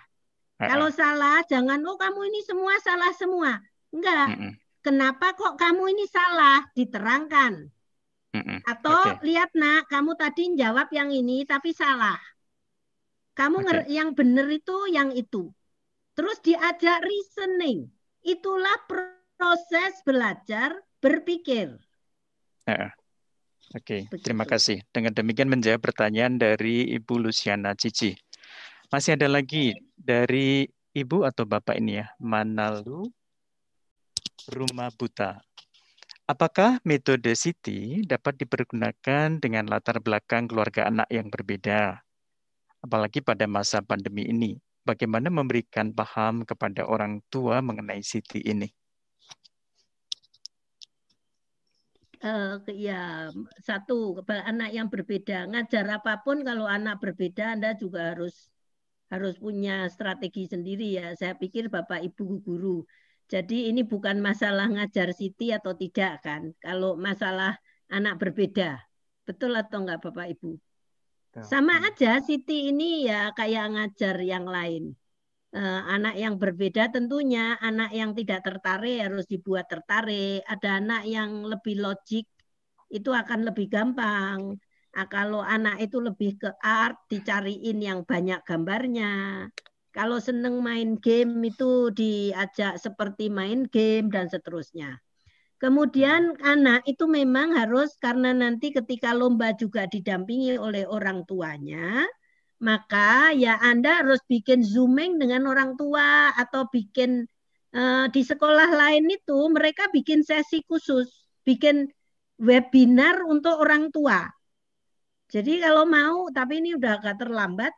kalau salah, jangan oh kamu ini semua salah semua. Enggak. -mm. Kenapa kok kamu ini salah? Diterangkan. -mm. Atau okay. lihat nak, kamu tadi jawab yang ini tapi salah. Kamu okay. yang benar itu yang itu. Terus diajak reasoning. Itulah proses belajar berpikir. Uh, Oke, okay. terima kasih. Dengan demikian menjawab pertanyaan dari Ibu Luciana Cici. Masih ada lagi dari ibu atau bapak ini ya, Manalu Rumah Buta. Apakah metode Siti dapat dipergunakan dengan latar belakang keluarga anak yang berbeda? Apalagi pada masa pandemi ini, bagaimana memberikan paham kepada orang tua mengenai Siti ini? Uh, ya satu anak yang berbeda ngajar apa pun kalau anak berbeda anda juga harus harus punya strategi sendiri ya. Saya pikir Bapak Ibu guru. Jadi ini bukan masalah ngajar Siti atau tidak kan. Kalau masalah anak berbeda. Betul atau enggak Bapak Ibu? Sama aja Siti ini ya kayak ngajar yang lain. Uh, anak yang berbeda tentunya anak yang tidak tertarik harus dibuat tertarik. Ada anak yang lebih logik itu akan lebih gampang. Nah, kalau anak itu lebih ke art, dicariin yang banyak gambarnya. Kalau seneng main game itu diajak seperti main game dan seterusnya. Kemudian anak itu memang harus karena nanti ketika lomba juga didampingi oleh orang tuanya, maka ya Anda harus bikin zooming dengan orang tua atau bikin uh, di sekolah lain itu mereka bikin sesi khusus, bikin webinar untuk orang tua. Jadi kalau mau, tapi ini udah agak terlambat,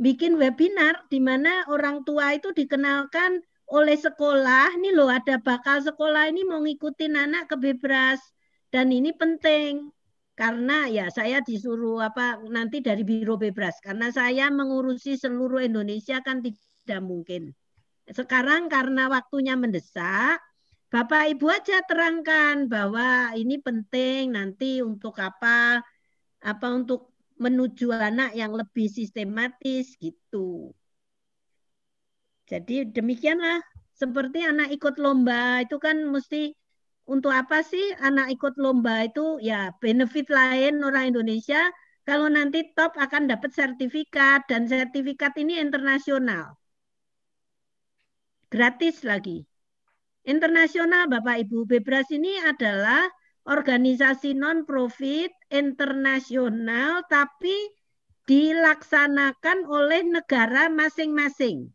bikin webinar di mana orang tua itu dikenalkan oleh sekolah, ini loh ada bakal sekolah ini mau ngikutin anak ke bebras dan ini penting karena ya saya disuruh apa nanti dari biro bebras karena saya mengurusi seluruh Indonesia kan tidak mungkin. Sekarang karena waktunya mendesak, Bapak Ibu aja terangkan bahwa ini penting nanti untuk apa apa untuk menuju anak yang lebih sistematis gitu. Jadi demikianlah seperti anak ikut lomba itu kan mesti untuk apa sih anak ikut lomba itu ya benefit lain orang Indonesia kalau nanti top akan dapat sertifikat dan sertifikat ini internasional. Gratis lagi. Internasional Bapak Ibu, Bebras ini adalah organisasi non-profit internasional tapi dilaksanakan oleh negara masing-masing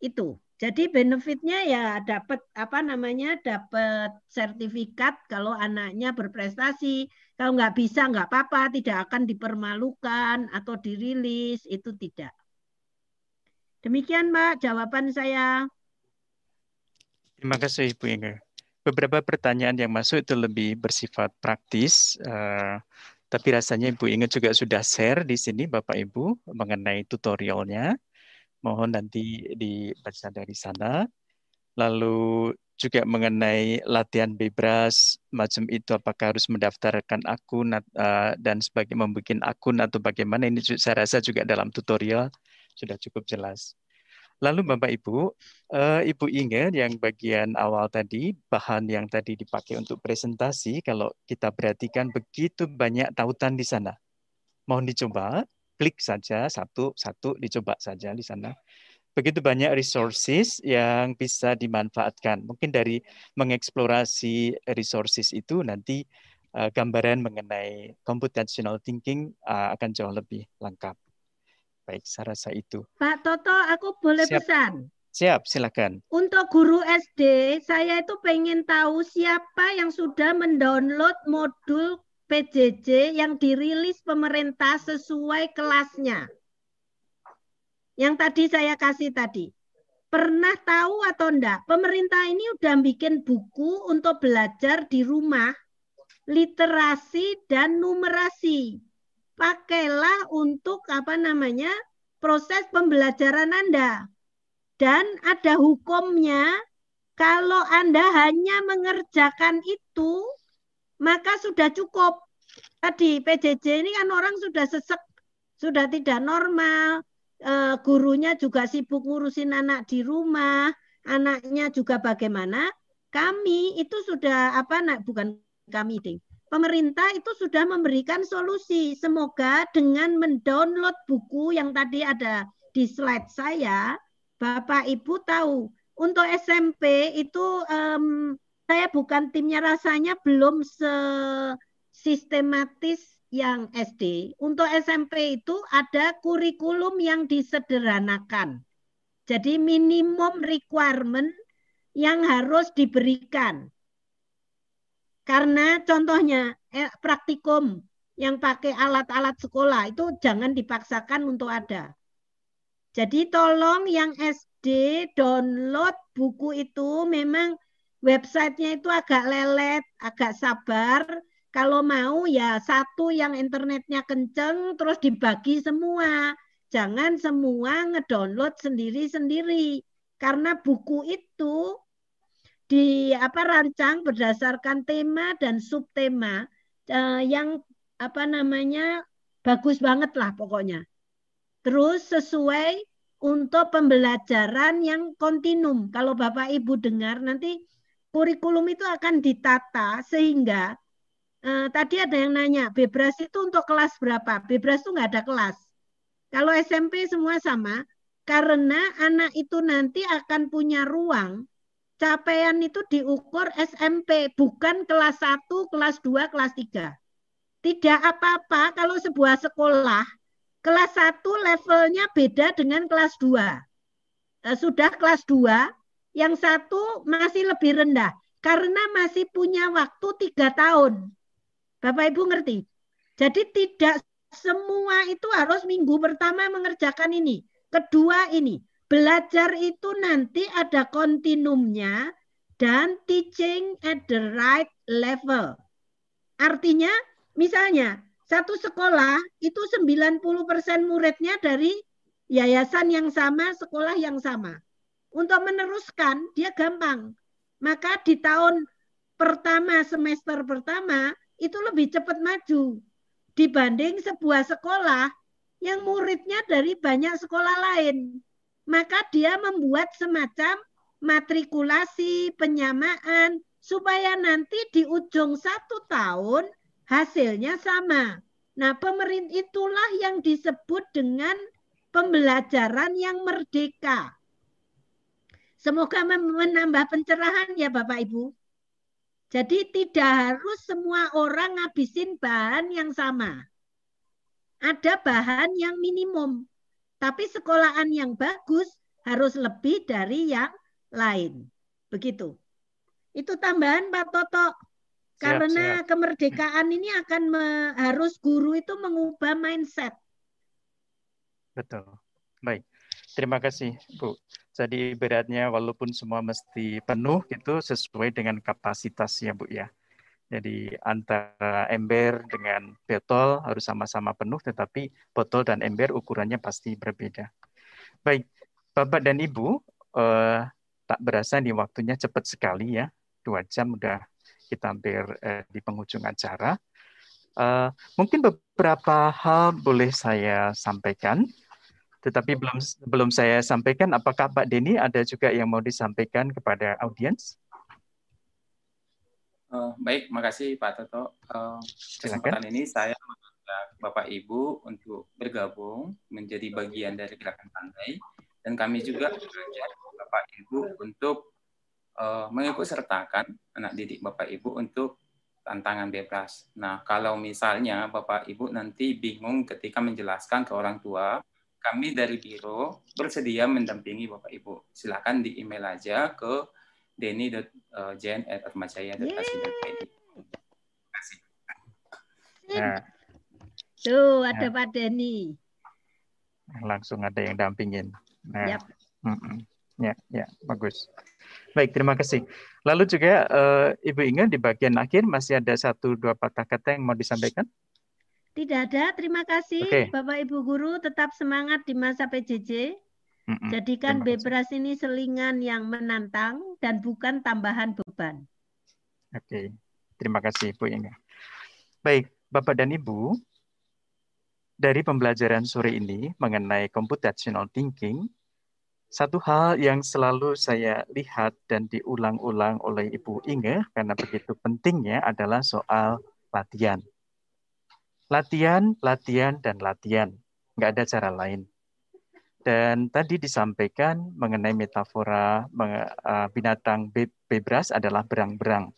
itu. Jadi benefitnya ya dapat apa namanya dapat sertifikat kalau anaknya berprestasi. Kalau nggak bisa nggak apa-apa, tidak akan dipermalukan atau dirilis itu tidak. Demikian Mbak jawaban saya. Terima kasih Ibu Inge. Beberapa pertanyaan yang masuk itu lebih bersifat praktis, uh, tapi rasanya Ibu Inge juga sudah share di sini Bapak Ibu mengenai tutorialnya mohon nanti dibaca dari sana. Lalu juga mengenai latihan bebas macam itu apakah harus mendaftarkan akun uh, dan sebagai membuat akun atau bagaimana ini saya rasa juga dalam tutorial sudah cukup jelas. Lalu Bapak Ibu, uh, Ibu ingat yang bagian awal tadi bahan yang tadi dipakai untuk presentasi kalau kita perhatikan begitu banyak tautan di sana. Mohon dicoba klik saja satu satu dicoba saja di sana. Begitu banyak resources yang bisa dimanfaatkan. Mungkin dari mengeksplorasi resources itu nanti uh, gambaran mengenai computational thinking uh, akan jauh lebih lengkap. Baik, saya rasa itu. Pak Toto, aku boleh Siap. pesan. Siap, silakan. Untuk guru SD, saya itu pengen tahu siapa yang sudah mendownload modul PJJ yang dirilis pemerintah sesuai kelasnya. Yang tadi saya kasih tadi. Pernah tahu atau enggak? Pemerintah ini udah bikin buku untuk belajar di rumah, literasi dan numerasi. Pakailah untuk apa namanya? proses pembelajaran Anda. Dan ada hukumnya kalau Anda hanya mengerjakan itu maka sudah cukup. Tadi PJJ ini kan orang sudah sesek, sudah tidak normal, e, gurunya juga sibuk ngurusin anak di rumah, anaknya juga bagaimana. Kami itu sudah apa nak bukan kami ding. Pemerintah itu sudah memberikan solusi. Semoga dengan mendownload buku yang tadi ada di slide saya, Bapak Ibu tahu untuk SMP itu um, saya bukan timnya rasanya belum sistematis yang SD. Untuk SMP itu ada kurikulum yang disederhanakan. Jadi minimum requirement yang harus diberikan. Karena contohnya eh, praktikum yang pakai alat-alat sekolah itu jangan dipaksakan untuk ada. Jadi tolong yang SD download buku itu memang websitenya itu agak lelet, agak sabar. Kalau mau ya satu yang internetnya kenceng terus dibagi semua. Jangan semua ngedownload sendiri-sendiri. Karena buku itu di apa rancang berdasarkan tema dan subtema eh, yang apa namanya Bagus banget lah pokoknya. Terus sesuai untuk pembelajaran yang kontinum. Kalau Bapak Ibu dengar nanti kurikulum itu akan ditata sehingga eh, tadi ada yang nanya, Bebras itu untuk kelas berapa? Bebras itu nggak ada kelas. Kalau SMP semua sama, karena anak itu nanti akan punya ruang capaian itu diukur SMP, bukan kelas 1, kelas 2, kelas 3. Tidak apa-apa kalau sebuah sekolah kelas 1 levelnya beda dengan kelas 2. Eh, sudah kelas 2, yang satu masih lebih rendah karena masih punya waktu tiga tahun. Bapak Ibu ngerti? Jadi tidak semua itu harus minggu pertama mengerjakan ini. Kedua ini, belajar itu nanti ada kontinumnya dan teaching at the right level. Artinya, misalnya satu sekolah itu 90% muridnya dari yayasan yang sama, sekolah yang sama. Untuk meneruskan, dia gampang. Maka di tahun pertama, semester pertama, itu lebih cepat maju dibanding sebuah sekolah yang muridnya dari banyak sekolah lain. Maka dia membuat semacam matrikulasi, penyamaan, supaya nanti di ujung satu tahun hasilnya sama. Nah, pemerintah itulah yang disebut dengan pembelajaran yang merdeka. Semoga menambah pencerahan ya Bapak Ibu. Jadi tidak harus semua orang ngabisin bahan yang sama. Ada bahan yang minimum. Tapi sekolahan yang bagus harus lebih dari yang lain. Begitu. Itu tambahan Pak Toto. Karena siap. kemerdekaan ini akan me, harus guru itu mengubah mindset. Betul. Baik. Terima kasih, Bu. Jadi beratnya walaupun semua mesti penuh itu sesuai dengan kapasitasnya, Bu ya. Jadi antara ember dengan botol harus sama-sama penuh, tetapi botol dan ember ukurannya pasti berbeda. Baik, Bapak dan Ibu, eh, tak berasa di waktunya cepat sekali ya, dua jam udah kita hampir eh, di penghujung acara. Uh, mungkin beberapa hal boleh saya sampaikan. Tetapi belum belum saya sampaikan, apakah Pak Denny ada juga yang mau disampaikan kepada audiens? Uh, baik, makasih Pak Toto. Uh, kesempatan ini saya mengajak Bapak Ibu untuk bergabung menjadi bagian dari gerakan pandai dan kami juga mengajak Bapak Ibu untuk uh, mengikut sertakan anak didik Bapak Ibu untuk tantangan bebas. Nah, kalau misalnya Bapak Ibu nanti bingung ketika menjelaskan ke orang tua kami dari biro bersedia mendampingi Bapak Ibu. Silakan di email aja ke denny.jen@atmajaya.ac.id. Terima kasih. Nah. Tuh, ada nah. Pak Denny. Langsung ada yang dampingin. Nah. Yep. Mm -mm. Ya, ya, bagus. Baik, terima kasih. Lalu juga uh, Ibu Inga di bagian akhir masih ada satu dua patah kata yang mau disampaikan? Tidak ada. Terima kasih okay. Bapak Ibu guru tetap semangat di masa PJJ. Mm-mm. Jadikan Bebras ini selingan yang menantang dan bukan tambahan beban. Oke. Okay. Terima kasih Bu Inga. Baik, Bapak dan Ibu, dari pembelajaran sore ini mengenai computational thinking, satu hal yang selalu saya lihat dan diulang-ulang oleh Ibu Inge karena begitu pentingnya adalah soal latihan. Latihan, latihan, dan latihan. Nggak ada cara lain. Dan tadi disampaikan mengenai metafora uh, binatang bebras adalah berang-berang.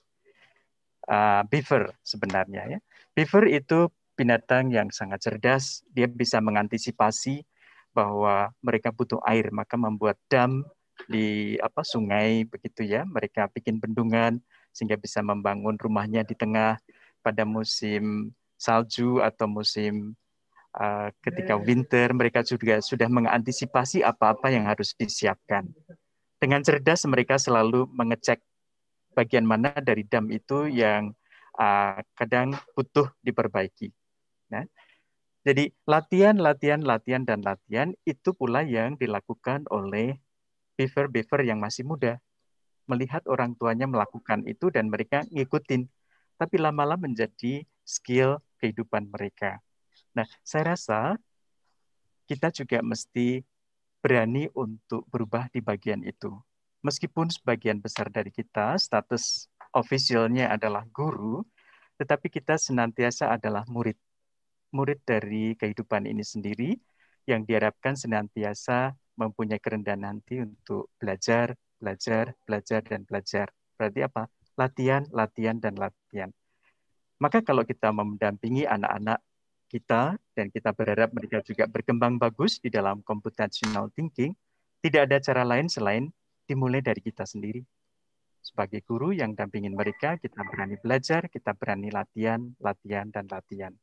Uh, beaver sebenarnya ya. Beaver itu binatang yang sangat cerdas. Dia bisa mengantisipasi bahwa mereka butuh air, maka membuat dam di apa sungai begitu ya. Mereka bikin bendungan sehingga bisa membangun rumahnya di tengah pada musim salju atau musim uh, ketika winter, mereka juga sudah mengantisipasi apa-apa yang harus disiapkan. Dengan cerdas mereka selalu mengecek bagian mana dari dam itu yang uh, kadang butuh diperbaiki. Nah, jadi latihan, latihan, latihan, dan latihan itu pula yang dilakukan oleh beaver-beaver yang masih muda. Melihat orang tuanya melakukan itu dan mereka ngikutin. Tapi lama-lama menjadi skill kehidupan mereka. Nah, saya rasa kita juga mesti berani untuk berubah di bagian itu. Meskipun sebagian besar dari kita status ofisialnya adalah guru, tetapi kita senantiasa adalah murid. Murid dari kehidupan ini sendiri yang diharapkan senantiasa mempunyai kerendahan hati untuk belajar, belajar, belajar, dan belajar. Berarti apa? Latihan, latihan, dan latihan. Maka kalau kita mendampingi anak-anak kita dan kita berharap mereka juga berkembang bagus di dalam computational thinking, tidak ada cara lain selain dimulai dari kita sendiri. Sebagai guru yang dampingin mereka, kita berani belajar, kita berani latihan, latihan, dan latihan.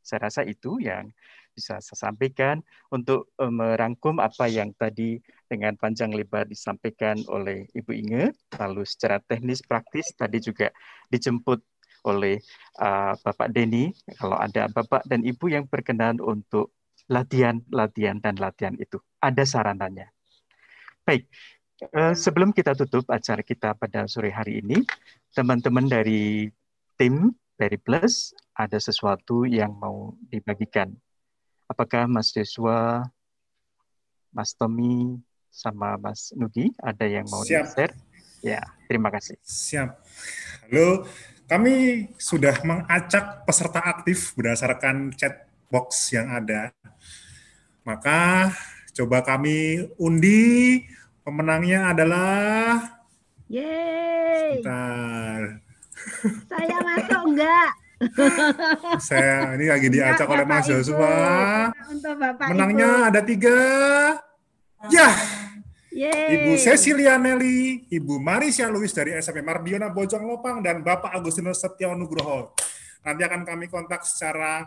Saya rasa itu yang bisa saya sampaikan untuk eh, merangkum apa yang tadi dengan panjang lebar disampaikan oleh Ibu Inge, lalu secara teknis praktis tadi juga dijemput oleh uh, Bapak Denny. Kalau ada Bapak dan Ibu yang berkenan untuk latihan, latihan, dan latihan itu. Ada sarananya. Baik, uh, sebelum kita tutup acara kita pada sore hari ini, teman-teman dari tim dari Plus ada sesuatu yang mau dibagikan. Apakah Mas Joshua, Mas Tommy, sama Mas Nugi ada yang mau di-share? Ya, terima kasih. Siap. Halo, kami sudah mengacak peserta aktif berdasarkan chat box yang ada. Maka coba kami undi pemenangnya adalah Yeay. Bentar. Saya masuk enggak? Saya ini lagi diacak oleh Mas Joshua. Menangnya Ibu. ada tiga. Ya, Yeay. Ibu Cecilia Nelly, Ibu Marisia Luis dari SMP Mardiona Bojong Lopang, dan Bapak Agustinus Setia Nugroho. Nanti akan kami kontak secara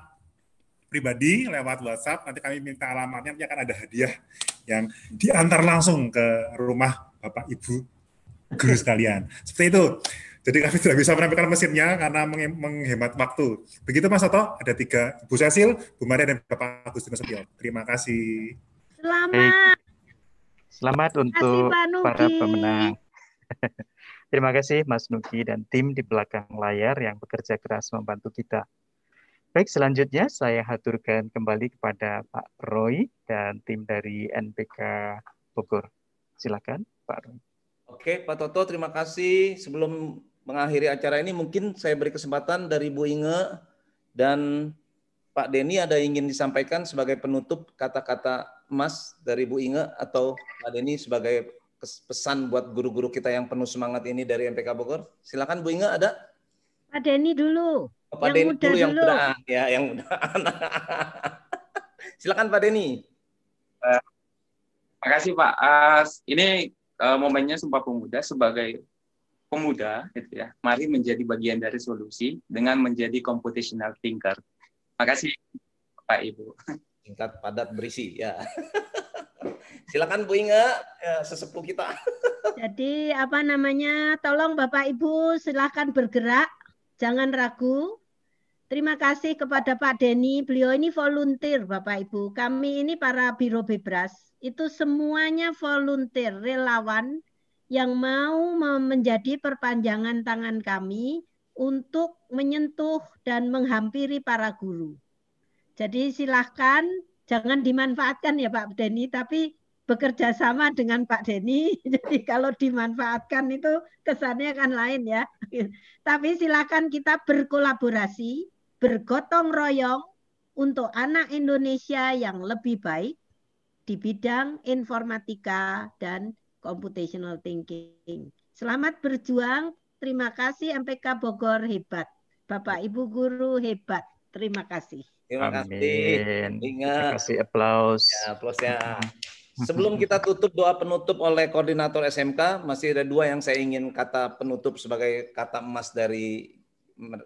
pribadi lewat WhatsApp. Nanti kami minta alamatnya, nanti akan ada hadiah yang diantar langsung ke rumah Bapak Ibu guru sekalian. Seperti itu. Jadi kami tidak bisa menampilkan mesinnya karena menghemat waktu. Begitu Mas Soto, ada tiga, Bu Cecil, Bu Maria, dan Bapak Agustinus Setio. Terima kasih. Selamat. Selamat untuk para pemenang. Terima kasih Mas Nuki dan tim di belakang layar yang bekerja keras membantu kita. Baik, selanjutnya saya haturkan kembali kepada Pak Roy dan tim dari NPK Bogor. Silakan, Pak Roy. Oke, Pak Toto, terima kasih. Sebelum mengakhiri acara ini, mungkin saya beri kesempatan dari Bu Inge dan Pak Denny ada ingin disampaikan sebagai penutup kata-kata emas dari Bu Inge atau Pak Denny sebagai pesan buat guru-guru kita yang penuh semangat ini dari MPK Bogor? Silakan Bu Inge ada? Pak Denny dulu. Oh, Pak Denny dulu, yang muda ya, yang muda. Silakan Pak Denny. Uh, kasih Pak. Uh, ini uh, momennya Sumpah Pemuda sebagai pemuda, gitu ya. Mari menjadi bagian dari solusi dengan menjadi computational thinker kasih Pak Ibu. Singkat, padat, berisi. Ya. Silakan Bu Inga, ya, sesepuh kita. Jadi apa namanya? Tolong Bapak Ibu silakan bergerak, jangan ragu. Terima kasih kepada Pak Denny. Beliau ini volunteer Bapak Ibu. Kami ini para Biro Bebras itu semuanya volunteer, relawan yang mau menjadi perpanjangan tangan kami untuk menyentuh dan menghampiri para guru. Jadi silahkan jangan dimanfaatkan ya Pak Denny, tapi bekerja sama dengan Pak Denny. Jadi kalau dimanfaatkan itu kesannya kan lain ya. Tapi silakan kita berkolaborasi, bergotong royong untuk anak Indonesia yang lebih baik di bidang informatika dan computational thinking. Selamat berjuang, Terima kasih MPK Bogor hebat. Bapak Ibu guru hebat. Terima kasih. Terima kasih. Ingat. Terima kasih aplaus. Ya, aplaus ya. Sebelum kita tutup doa penutup oleh koordinator SMK, masih ada dua yang saya ingin kata penutup sebagai kata emas dari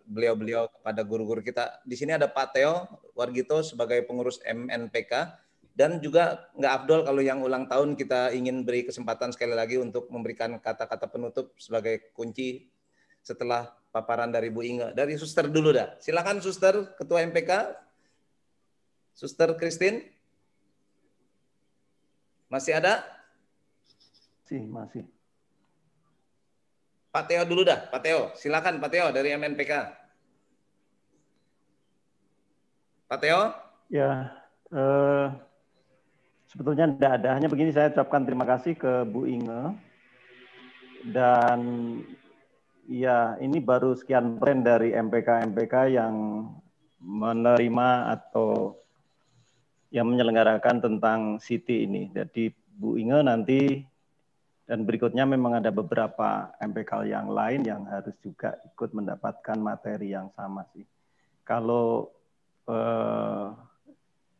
beliau-beliau kepada guru-guru kita. Di sini ada Pak Teo Wargito sebagai pengurus MNPK dan juga nggak afdol kalau yang ulang tahun kita ingin beri kesempatan sekali lagi untuk memberikan kata-kata penutup sebagai kunci setelah paparan dari Bu Inge. Dari Suster dulu dah. Silakan Suster, Ketua MPK. Suster Christine. Masih ada? Masih, masih. Pak Teo dulu dah, Pak Teo. Silakan Pak Teo dari MNPK. Pak Teo. Ya, eh, sebetulnya tidak ada. Hanya begini saya ucapkan terima kasih ke Bu Inge. Dan ya ini baru sekian persen dari MPK-MPK yang menerima atau yang menyelenggarakan tentang City ini. Jadi Bu Inge nanti dan berikutnya memang ada beberapa MPK yang lain yang harus juga ikut mendapatkan materi yang sama sih. Kalau eh,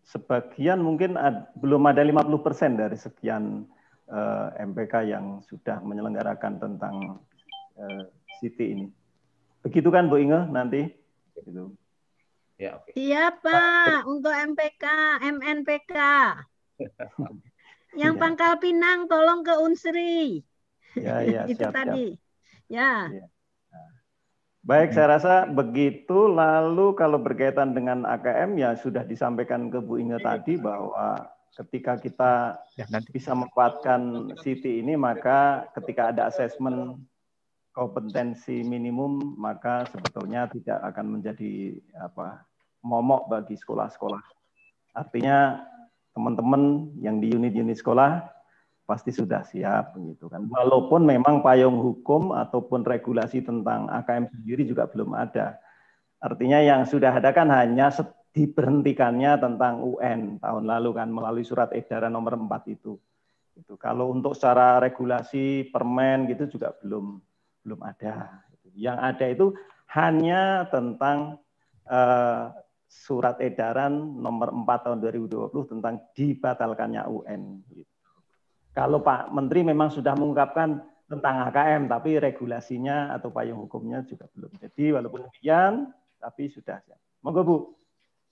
sebagian mungkin ad, belum ada 50% dari sekian eh, MPK yang sudah menyelenggarakan tentang eh, City ini. Begitu kan Bu Inge nanti? Gitu. Ya, okay. Iya Pak, untuk MPK, MNPK. Yang ya. Pangkal Pinang tolong ke Unsri. Ya, ya, Itu siap, tadi. Siap. Ya. ya. Baik, saya rasa begitu. Lalu kalau berkaitan dengan AKM ya sudah disampaikan ke Bu Inge tadi bahwa ketika kita ya, nanti. bisa memanfaatkan City ini, maka ketika ada asesmen kompetensi minimum, maka sebetulnya tidak akan menjadi apa momok bagi sekolah-sekolah. Artinya teman-teman yang di unit-unit sekolah pasti sudah siap gitu kan. Walaupun memang payung hukum ataupun regulasi tentang AKM sendiri juga belum ada. Artinya yang sudah ada kan hanya diberhentikannya tentang UN tahun lalu kan melalui surat edaran nomor 4 itu. Itu kalau untuk secara regulasi permen gitu juga belum belum ada. Yang ada itu hanya tentang uh, surat edaran nomor 4 tahun 2020 tentang dibatalkannya UN. Kalau Pak Menteri memang sudah mengungkapkan tentang HKM, tapi regulasinya atau payung hukumnya juga belum. Jadi walaupun demikian, tapi sudah. Monggo Bu.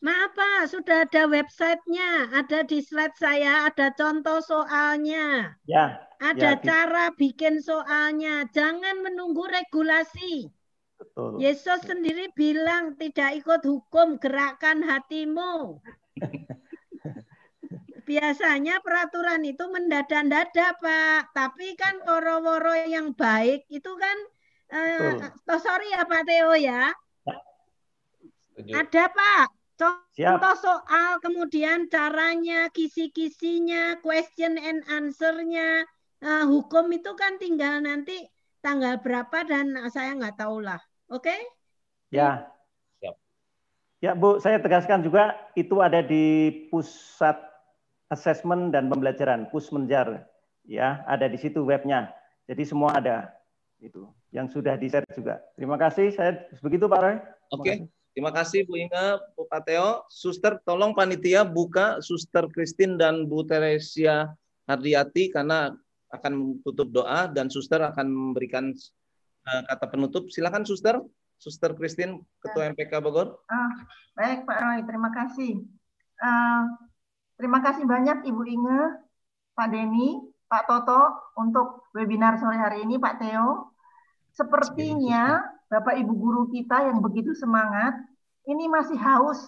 Maaf Pak, sudah ada websitenya, ada di slide saya, ada contoh soalnya. Ya. Ada ya, cara bikin soalnya. Jangan menunggu regulasi. Betul. Yesus sendiri bilang tidak ikut hukum, gerakan hatimu. Biasanya peraturan itu mendadak-dadak, Pak. Tapi kan woro-woro yang baik itu kan eh, oh, sorry ya Pak Theo ya. Ada Pak. Contoh soal, kemudian caranya, kisi-kisinya, question and answer-nya, uh, hukum itu kan tinggal nanti tanggal berapa dan saya nggak tahu lah. Oke? Okay? Ya. Siap. Ya, Bu, saya tegaskan juga itu ada di pusat assessment dan pembelajaran, Pusmenjar. Ya, ada di situ webnya. Jadi semua ada itu yang sudah di-share juga. Terima kasih. Saya begitu Pak Roy. Oke. Okay. Terima kasih Bu Inga, Bu Pateo. Suster, tolong panitia buka Suster Kristin dan Bu Teresia Hardiati karena akan tutup doa dan Suster akan memberikan Eh, kata penutup. Silakan Suster, Suster Christine, Ketua MPK Bogor. Uh, baik Pak Roy, terima kasih. Uh, terima kasih banyak Ibu Inge, Pak Denny, Pak Toto untuk webinar sore hari ini, Pak Theo. Sepertinya Bapak Ibu guru kita yang begitu semangat, ini masih haus.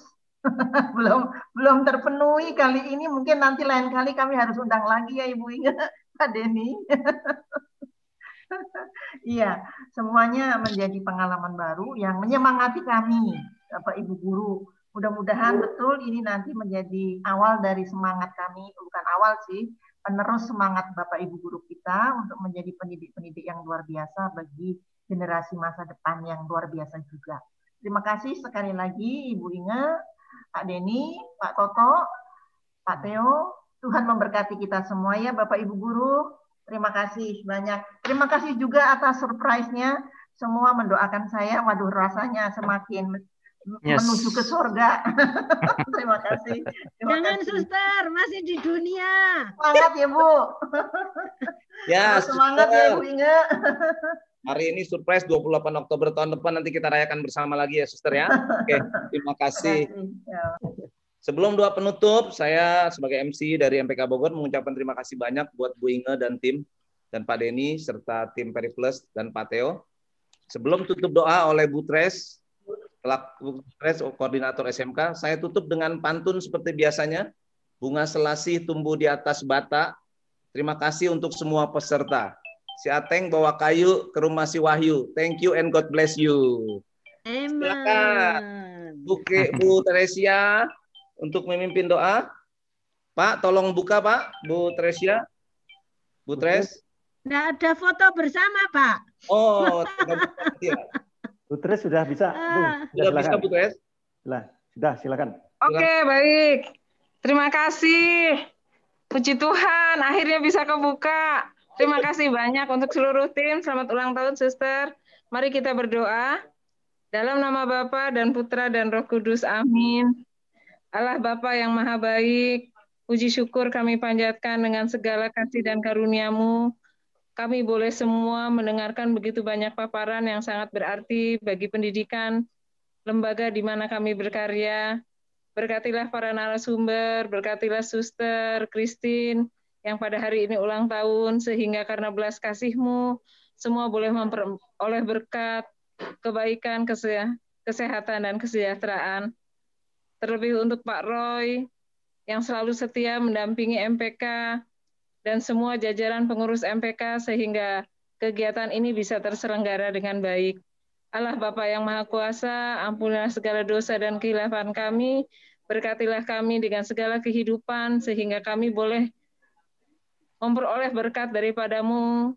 belum belum terpenuhi kali ini mungkin nanti lain kali kami harus undang lagi ya Ibu Pak Denny. Iya, semuanya menjadi pengalaman baru yang menyemangati kami, Bapak Ibu guru. Mudah-mudahan betul ini nanti menjadi awal dari semangat kami, bukan awal sih, penerus semangat Bapak Ibu guru kita untuk menjadi pendidik-pendidik yang luar biasa bagi generasi masa depan yang luar biasa juga. Terima kasih sekali lagi Ibu Inge, Pak Denny, Pak Toto, Pak Theo. Tuhan memberkati kita semua ya Bapak Ibu guru. Terima kasih banyak. Terima kasih juga atas surprise-nya. Semua mendoakan saya. Waduh, rasanya semakin yes. menuju ke surga. Terima kasih. Terima Jangan kasih. suster, masih di dunia. Semangat ya Bu. ya, semangat suster. ya Bu Inge. Hari ini surprise 28 Oktober tahun depan nanti kita rayakan bersama lagi ya suster ya. Oke, terima kasih. Sebelum doa penutup, saya sebagai MC dari MPK Bogor mengucapkan terima kasih banyak buat Bu Inge dan tim, dan Pak Denny, serta tim Periplus dan Pak Theo. Sebelum tutup doa oleh Bu Tres, Bu Tres, koordinator SMK, saya tutup dengan pantun seperti biasanya. Bunga selasih tumbuh di atas bata. Terima kasih untuk semua peserta. Si Ateng bawa kayu ke rumah si Wahyu. Thank you and God bless you. Amen. Silakan. Bu, Bu Teresia, untuk memimpin doa. Pak, tolong buka Pak, Bu Tresia. Bu Tres. Tidak ada foto bersama, Pak. Oh, ya. Bu Tres sudah bisa. Bu, ah. sudah bisa, Bu Tres. Sudah, sudah silakan. Oke, okay, baik. Terima kasih. Puji Tuhan, akhirnya bisa kebuka. Terima kasih banyak untuk seluruh tim. Selamat ulang tahun, Suster. Mari kita berdoa. Dalam nama Bapa dan Putra dan Roh Kudus. Amin. Allah Bapa yang Maha Baik, puji syukur kami panjatkan dengan segala kasih dan karuniamu. Kami boleh semua mendengarkan begitu banyak paparan yang sangat berarti bagi pendidikan lembaga di mana kami berkarya. Berkatilah para narasumber, berkatilah suster, Christine, yang pada hari ini ulang tahun, sehingga karena belas kasihmu, semua boleh memperoleh berkat, kebaikan, kesehatan, dan kesejahteraan terlebih untuk Pak Roy yang selalu setia mendampingi MPK dan semua jajaran pengurus MPK sehingga kegiatan ini bisa terselenggara dengan baik. Allah Bapa yang Maha Kuasa, ampunilah segala dosa dan kehilafan kami, berkatilah kami dengan segala kehidupan sehingga kami boleh memperoleh berkat daripadamu,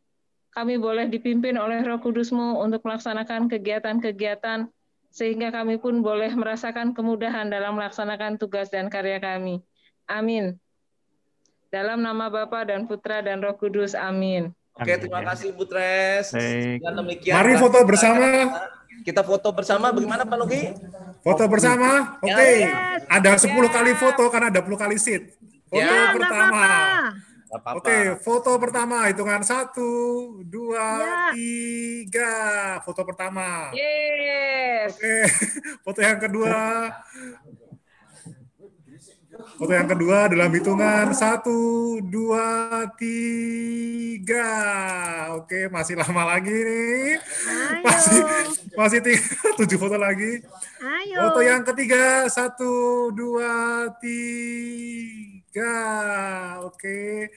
kami boleh dipimpin oleh roh kudusmu untuk melaksanakan kegiatan-kegiatan sehingga kami pun boleh merasakan kemudahan dalam melaksanakan tugas dan karya kami. Amin. Dalam nama Bapa dan Putra dan Roh Kudus. Amin. Oke, terima kasih Bu Tres. demikian, Mari foto bersama. Kita foto bersama bagaimana Pak Logi? Foto bersama. Oke. Okay. Yes. Ada 10 yes. kali foto karena ada 10 kali seat. Foto ya, pertama. Oke, okay, foto pertama hitungan satu, dua, ya. tiga. Foto pertama. Yes. Oke, okay. foto yang kedua. Foto yang kedua dalam hitungan satu, dua, tiga. Oke, masih lama lagi nih. Ayo. Masih masih tiga, tujuh foto lagi. Ayo. Foto yang ketiga satu, dua, tiga tiga. Oke.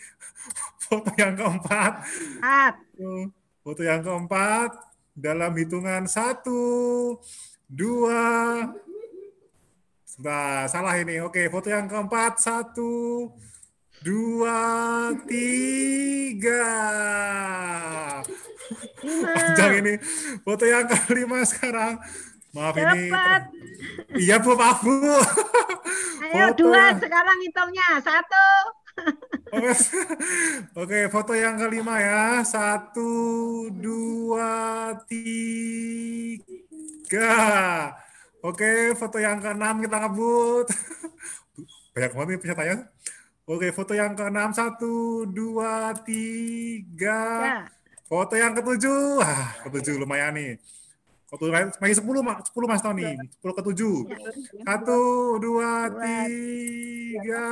Foto yang keempat. Empat. Foto yang keempat dalam hitungan satu, dua, Sebentar, salah ini. Oke, foto yang keempat. Satu, dua, tiga. Panjang ini. Foto yang kelima sekarang. Maaf Cepat. ini. Iya Bu, maaf Bu. Ayo foto. dua sekarang hitungnya. Satu. Oke, foto yang kelima ya. Satu, dua, tiga. Oke, foto yang keenam kita ngebut. Banyak banget nih pesertanya. Oke, foto yang keenam. Satu, dua, tiga. Ya. Foto yang ketujuh. Ah, ketujuh lumayan nih. Satu lagi sepuluh mas, sepuluh mas Tony, sepuluh ke tujuh. Satu, dua, tiga.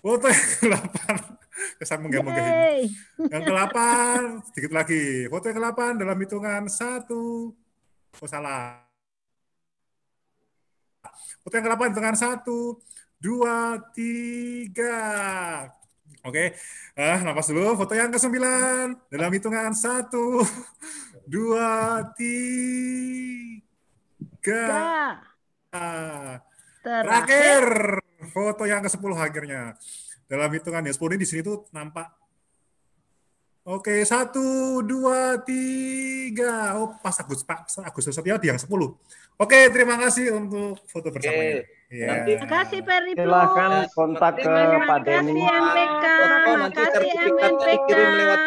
Foto yang ke delapan. Kesan menggah-menggah ini. Yang ke delapan, sedikit lagi. Foto yang ke delapan dalam hitungan satu. Oh salah. Foto yang ke delapan hitungan satu, dua, tiga. Oke, okay. ah, nafas dulu. Foto yang ke sembilan dalam hitungan satu, dua, tiga. Terakhir, foto yang ke sepuluh akhirnya. Dalam hitungan ya, sepuluh ini di sini tuh nampak. Oke, satu, dua, tiga. Oh, pas Agus, Pak Agustus Setio di yang sepuluh. Oke, terima kasih untuk foto bersamanya. Okay. Ya. Terima kasih Peri Silakan kontak ke Pak Denny. Terima kasih MPK. Terima kasih MPK.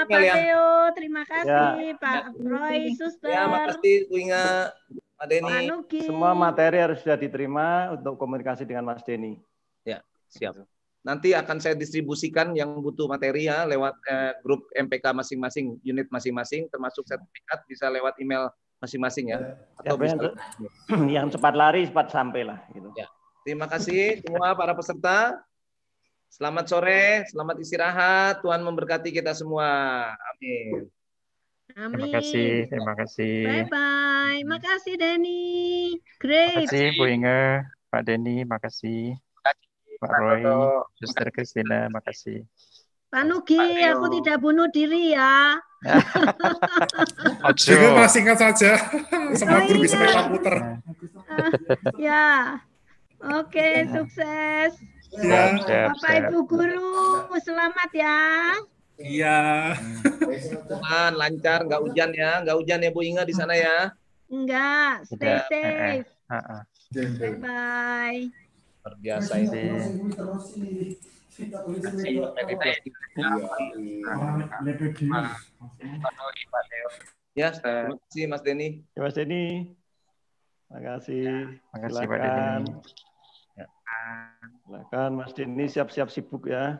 Pak Leo, terima kasih ya. Pak Roy, Suster. Ya, makasih Winga, Pak Denny. Semua materi harus sudah diterima untuk komunikasi dengan Mas Denny. Ya, siap. Nanti akan saya distribusikan yang butuh materi ya lewat eh, grup MPK masing-masing, unit masing-masing, termasuk sertifikat bisa lewat email masing-masing ya. Atau ya, bisa, yang cepat lari cepat sampai lah. Gitu. Ya. Terima kasih semua para peserta. Selamat sore, selamat istirahat. Tuhan memberkati kita semua. Amin. Amin. Terima kasih, terima kasih. Bye bye. Makasih Denny. Great. Terima kasih Bu Inge, Pak Denny, makasih. Pak Roy, Suster Kristina, makasih. Pak Nugi, aku tidak bunuh diri ya. Jadi masih ingat saja. Semua guru bisa putar. ya. Oke, sukses. Ya. Bapak Ibu guru, selamat ya. Iya. Tuhan lancar, nggak hujan ya, nggak hujan ya Bu Inga di sana ya. Enggak, stay safe. Bye bye. Luar biasa ini. Ya, terima kasih Mas Denny. Ya, Mas Denny. Terima kasih. Terima kasih Pak Denny. Silakan Mas Denny siap-siap sibuk ya.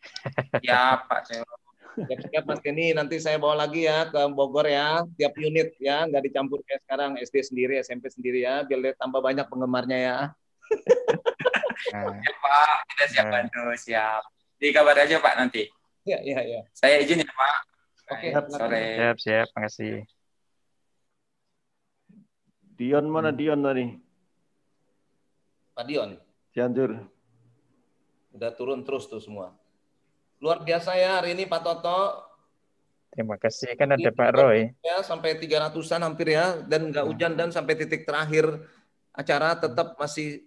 Ya Pak Teo. Siap-siap Mas Denny, nanti saya bawa lagi ya ke Bogor ya, tiap unit ya, nggak dicampur kayak sekarang SD sendiri, SMP sendiri ya, biar tambah banyak penggemarnya ya. ya Pak, kita siap nah. bantu, siap. Di kabar aja Pak nanti. Iya, iya, iya. Saya izin ya Pak. Oke, siap, sore. Siap, siap, makasih. Dion mana. Dion tadi? Pak Dion. Cianjur. Udah turun terus tuh semua. Luar biasa ya hari ini Pak Toto. Terima kasih. Kan ada Pak Roy. Ya, sampai 300-an hampir ya. Dan nggak hmm. hujan dan sampai titik terakhir acara tetap masih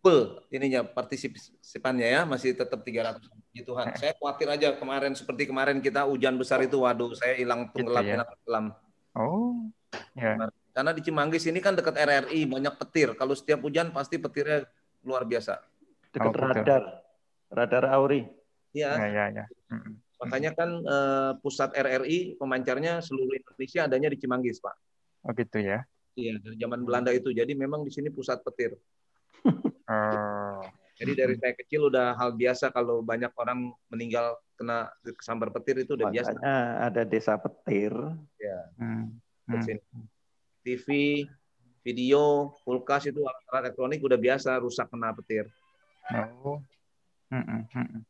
full ininya partisipannya ya. Masih tetap 300 Puji Tuhan. Saya khawatir aja kemarin seperti kemarin kita hujan besar itu. Waduh, saya hilang tenggelam. Gitu ya? tenggelam. Oh, ya. Karena di Cimanggis ini kan dekat RRI, banyak petir. Kalau setiap hujan pasti petirnya luar biasa. Dekat oh, radar, radar Auri. Iya. Ya, ya, ya. Makanya kan uh, pusat RRI pemancarnya seluruh Indonesia adanya di Cimanggis, Pak. Oh gitu ya. Iya, dari zaman Belanda itu. Jadi memang di sini pusat petir. oh. Jadi dari saya kecil udah hal biasa kalau banyak orang meninggal kena kesambar petir itu udah Makanya biasa. ada desa petir. Ya. Hmm. Hmm. TV, video, kulkas itu alat elektronik udah biasa rusak kena petir. Oh. Hmm, hmm.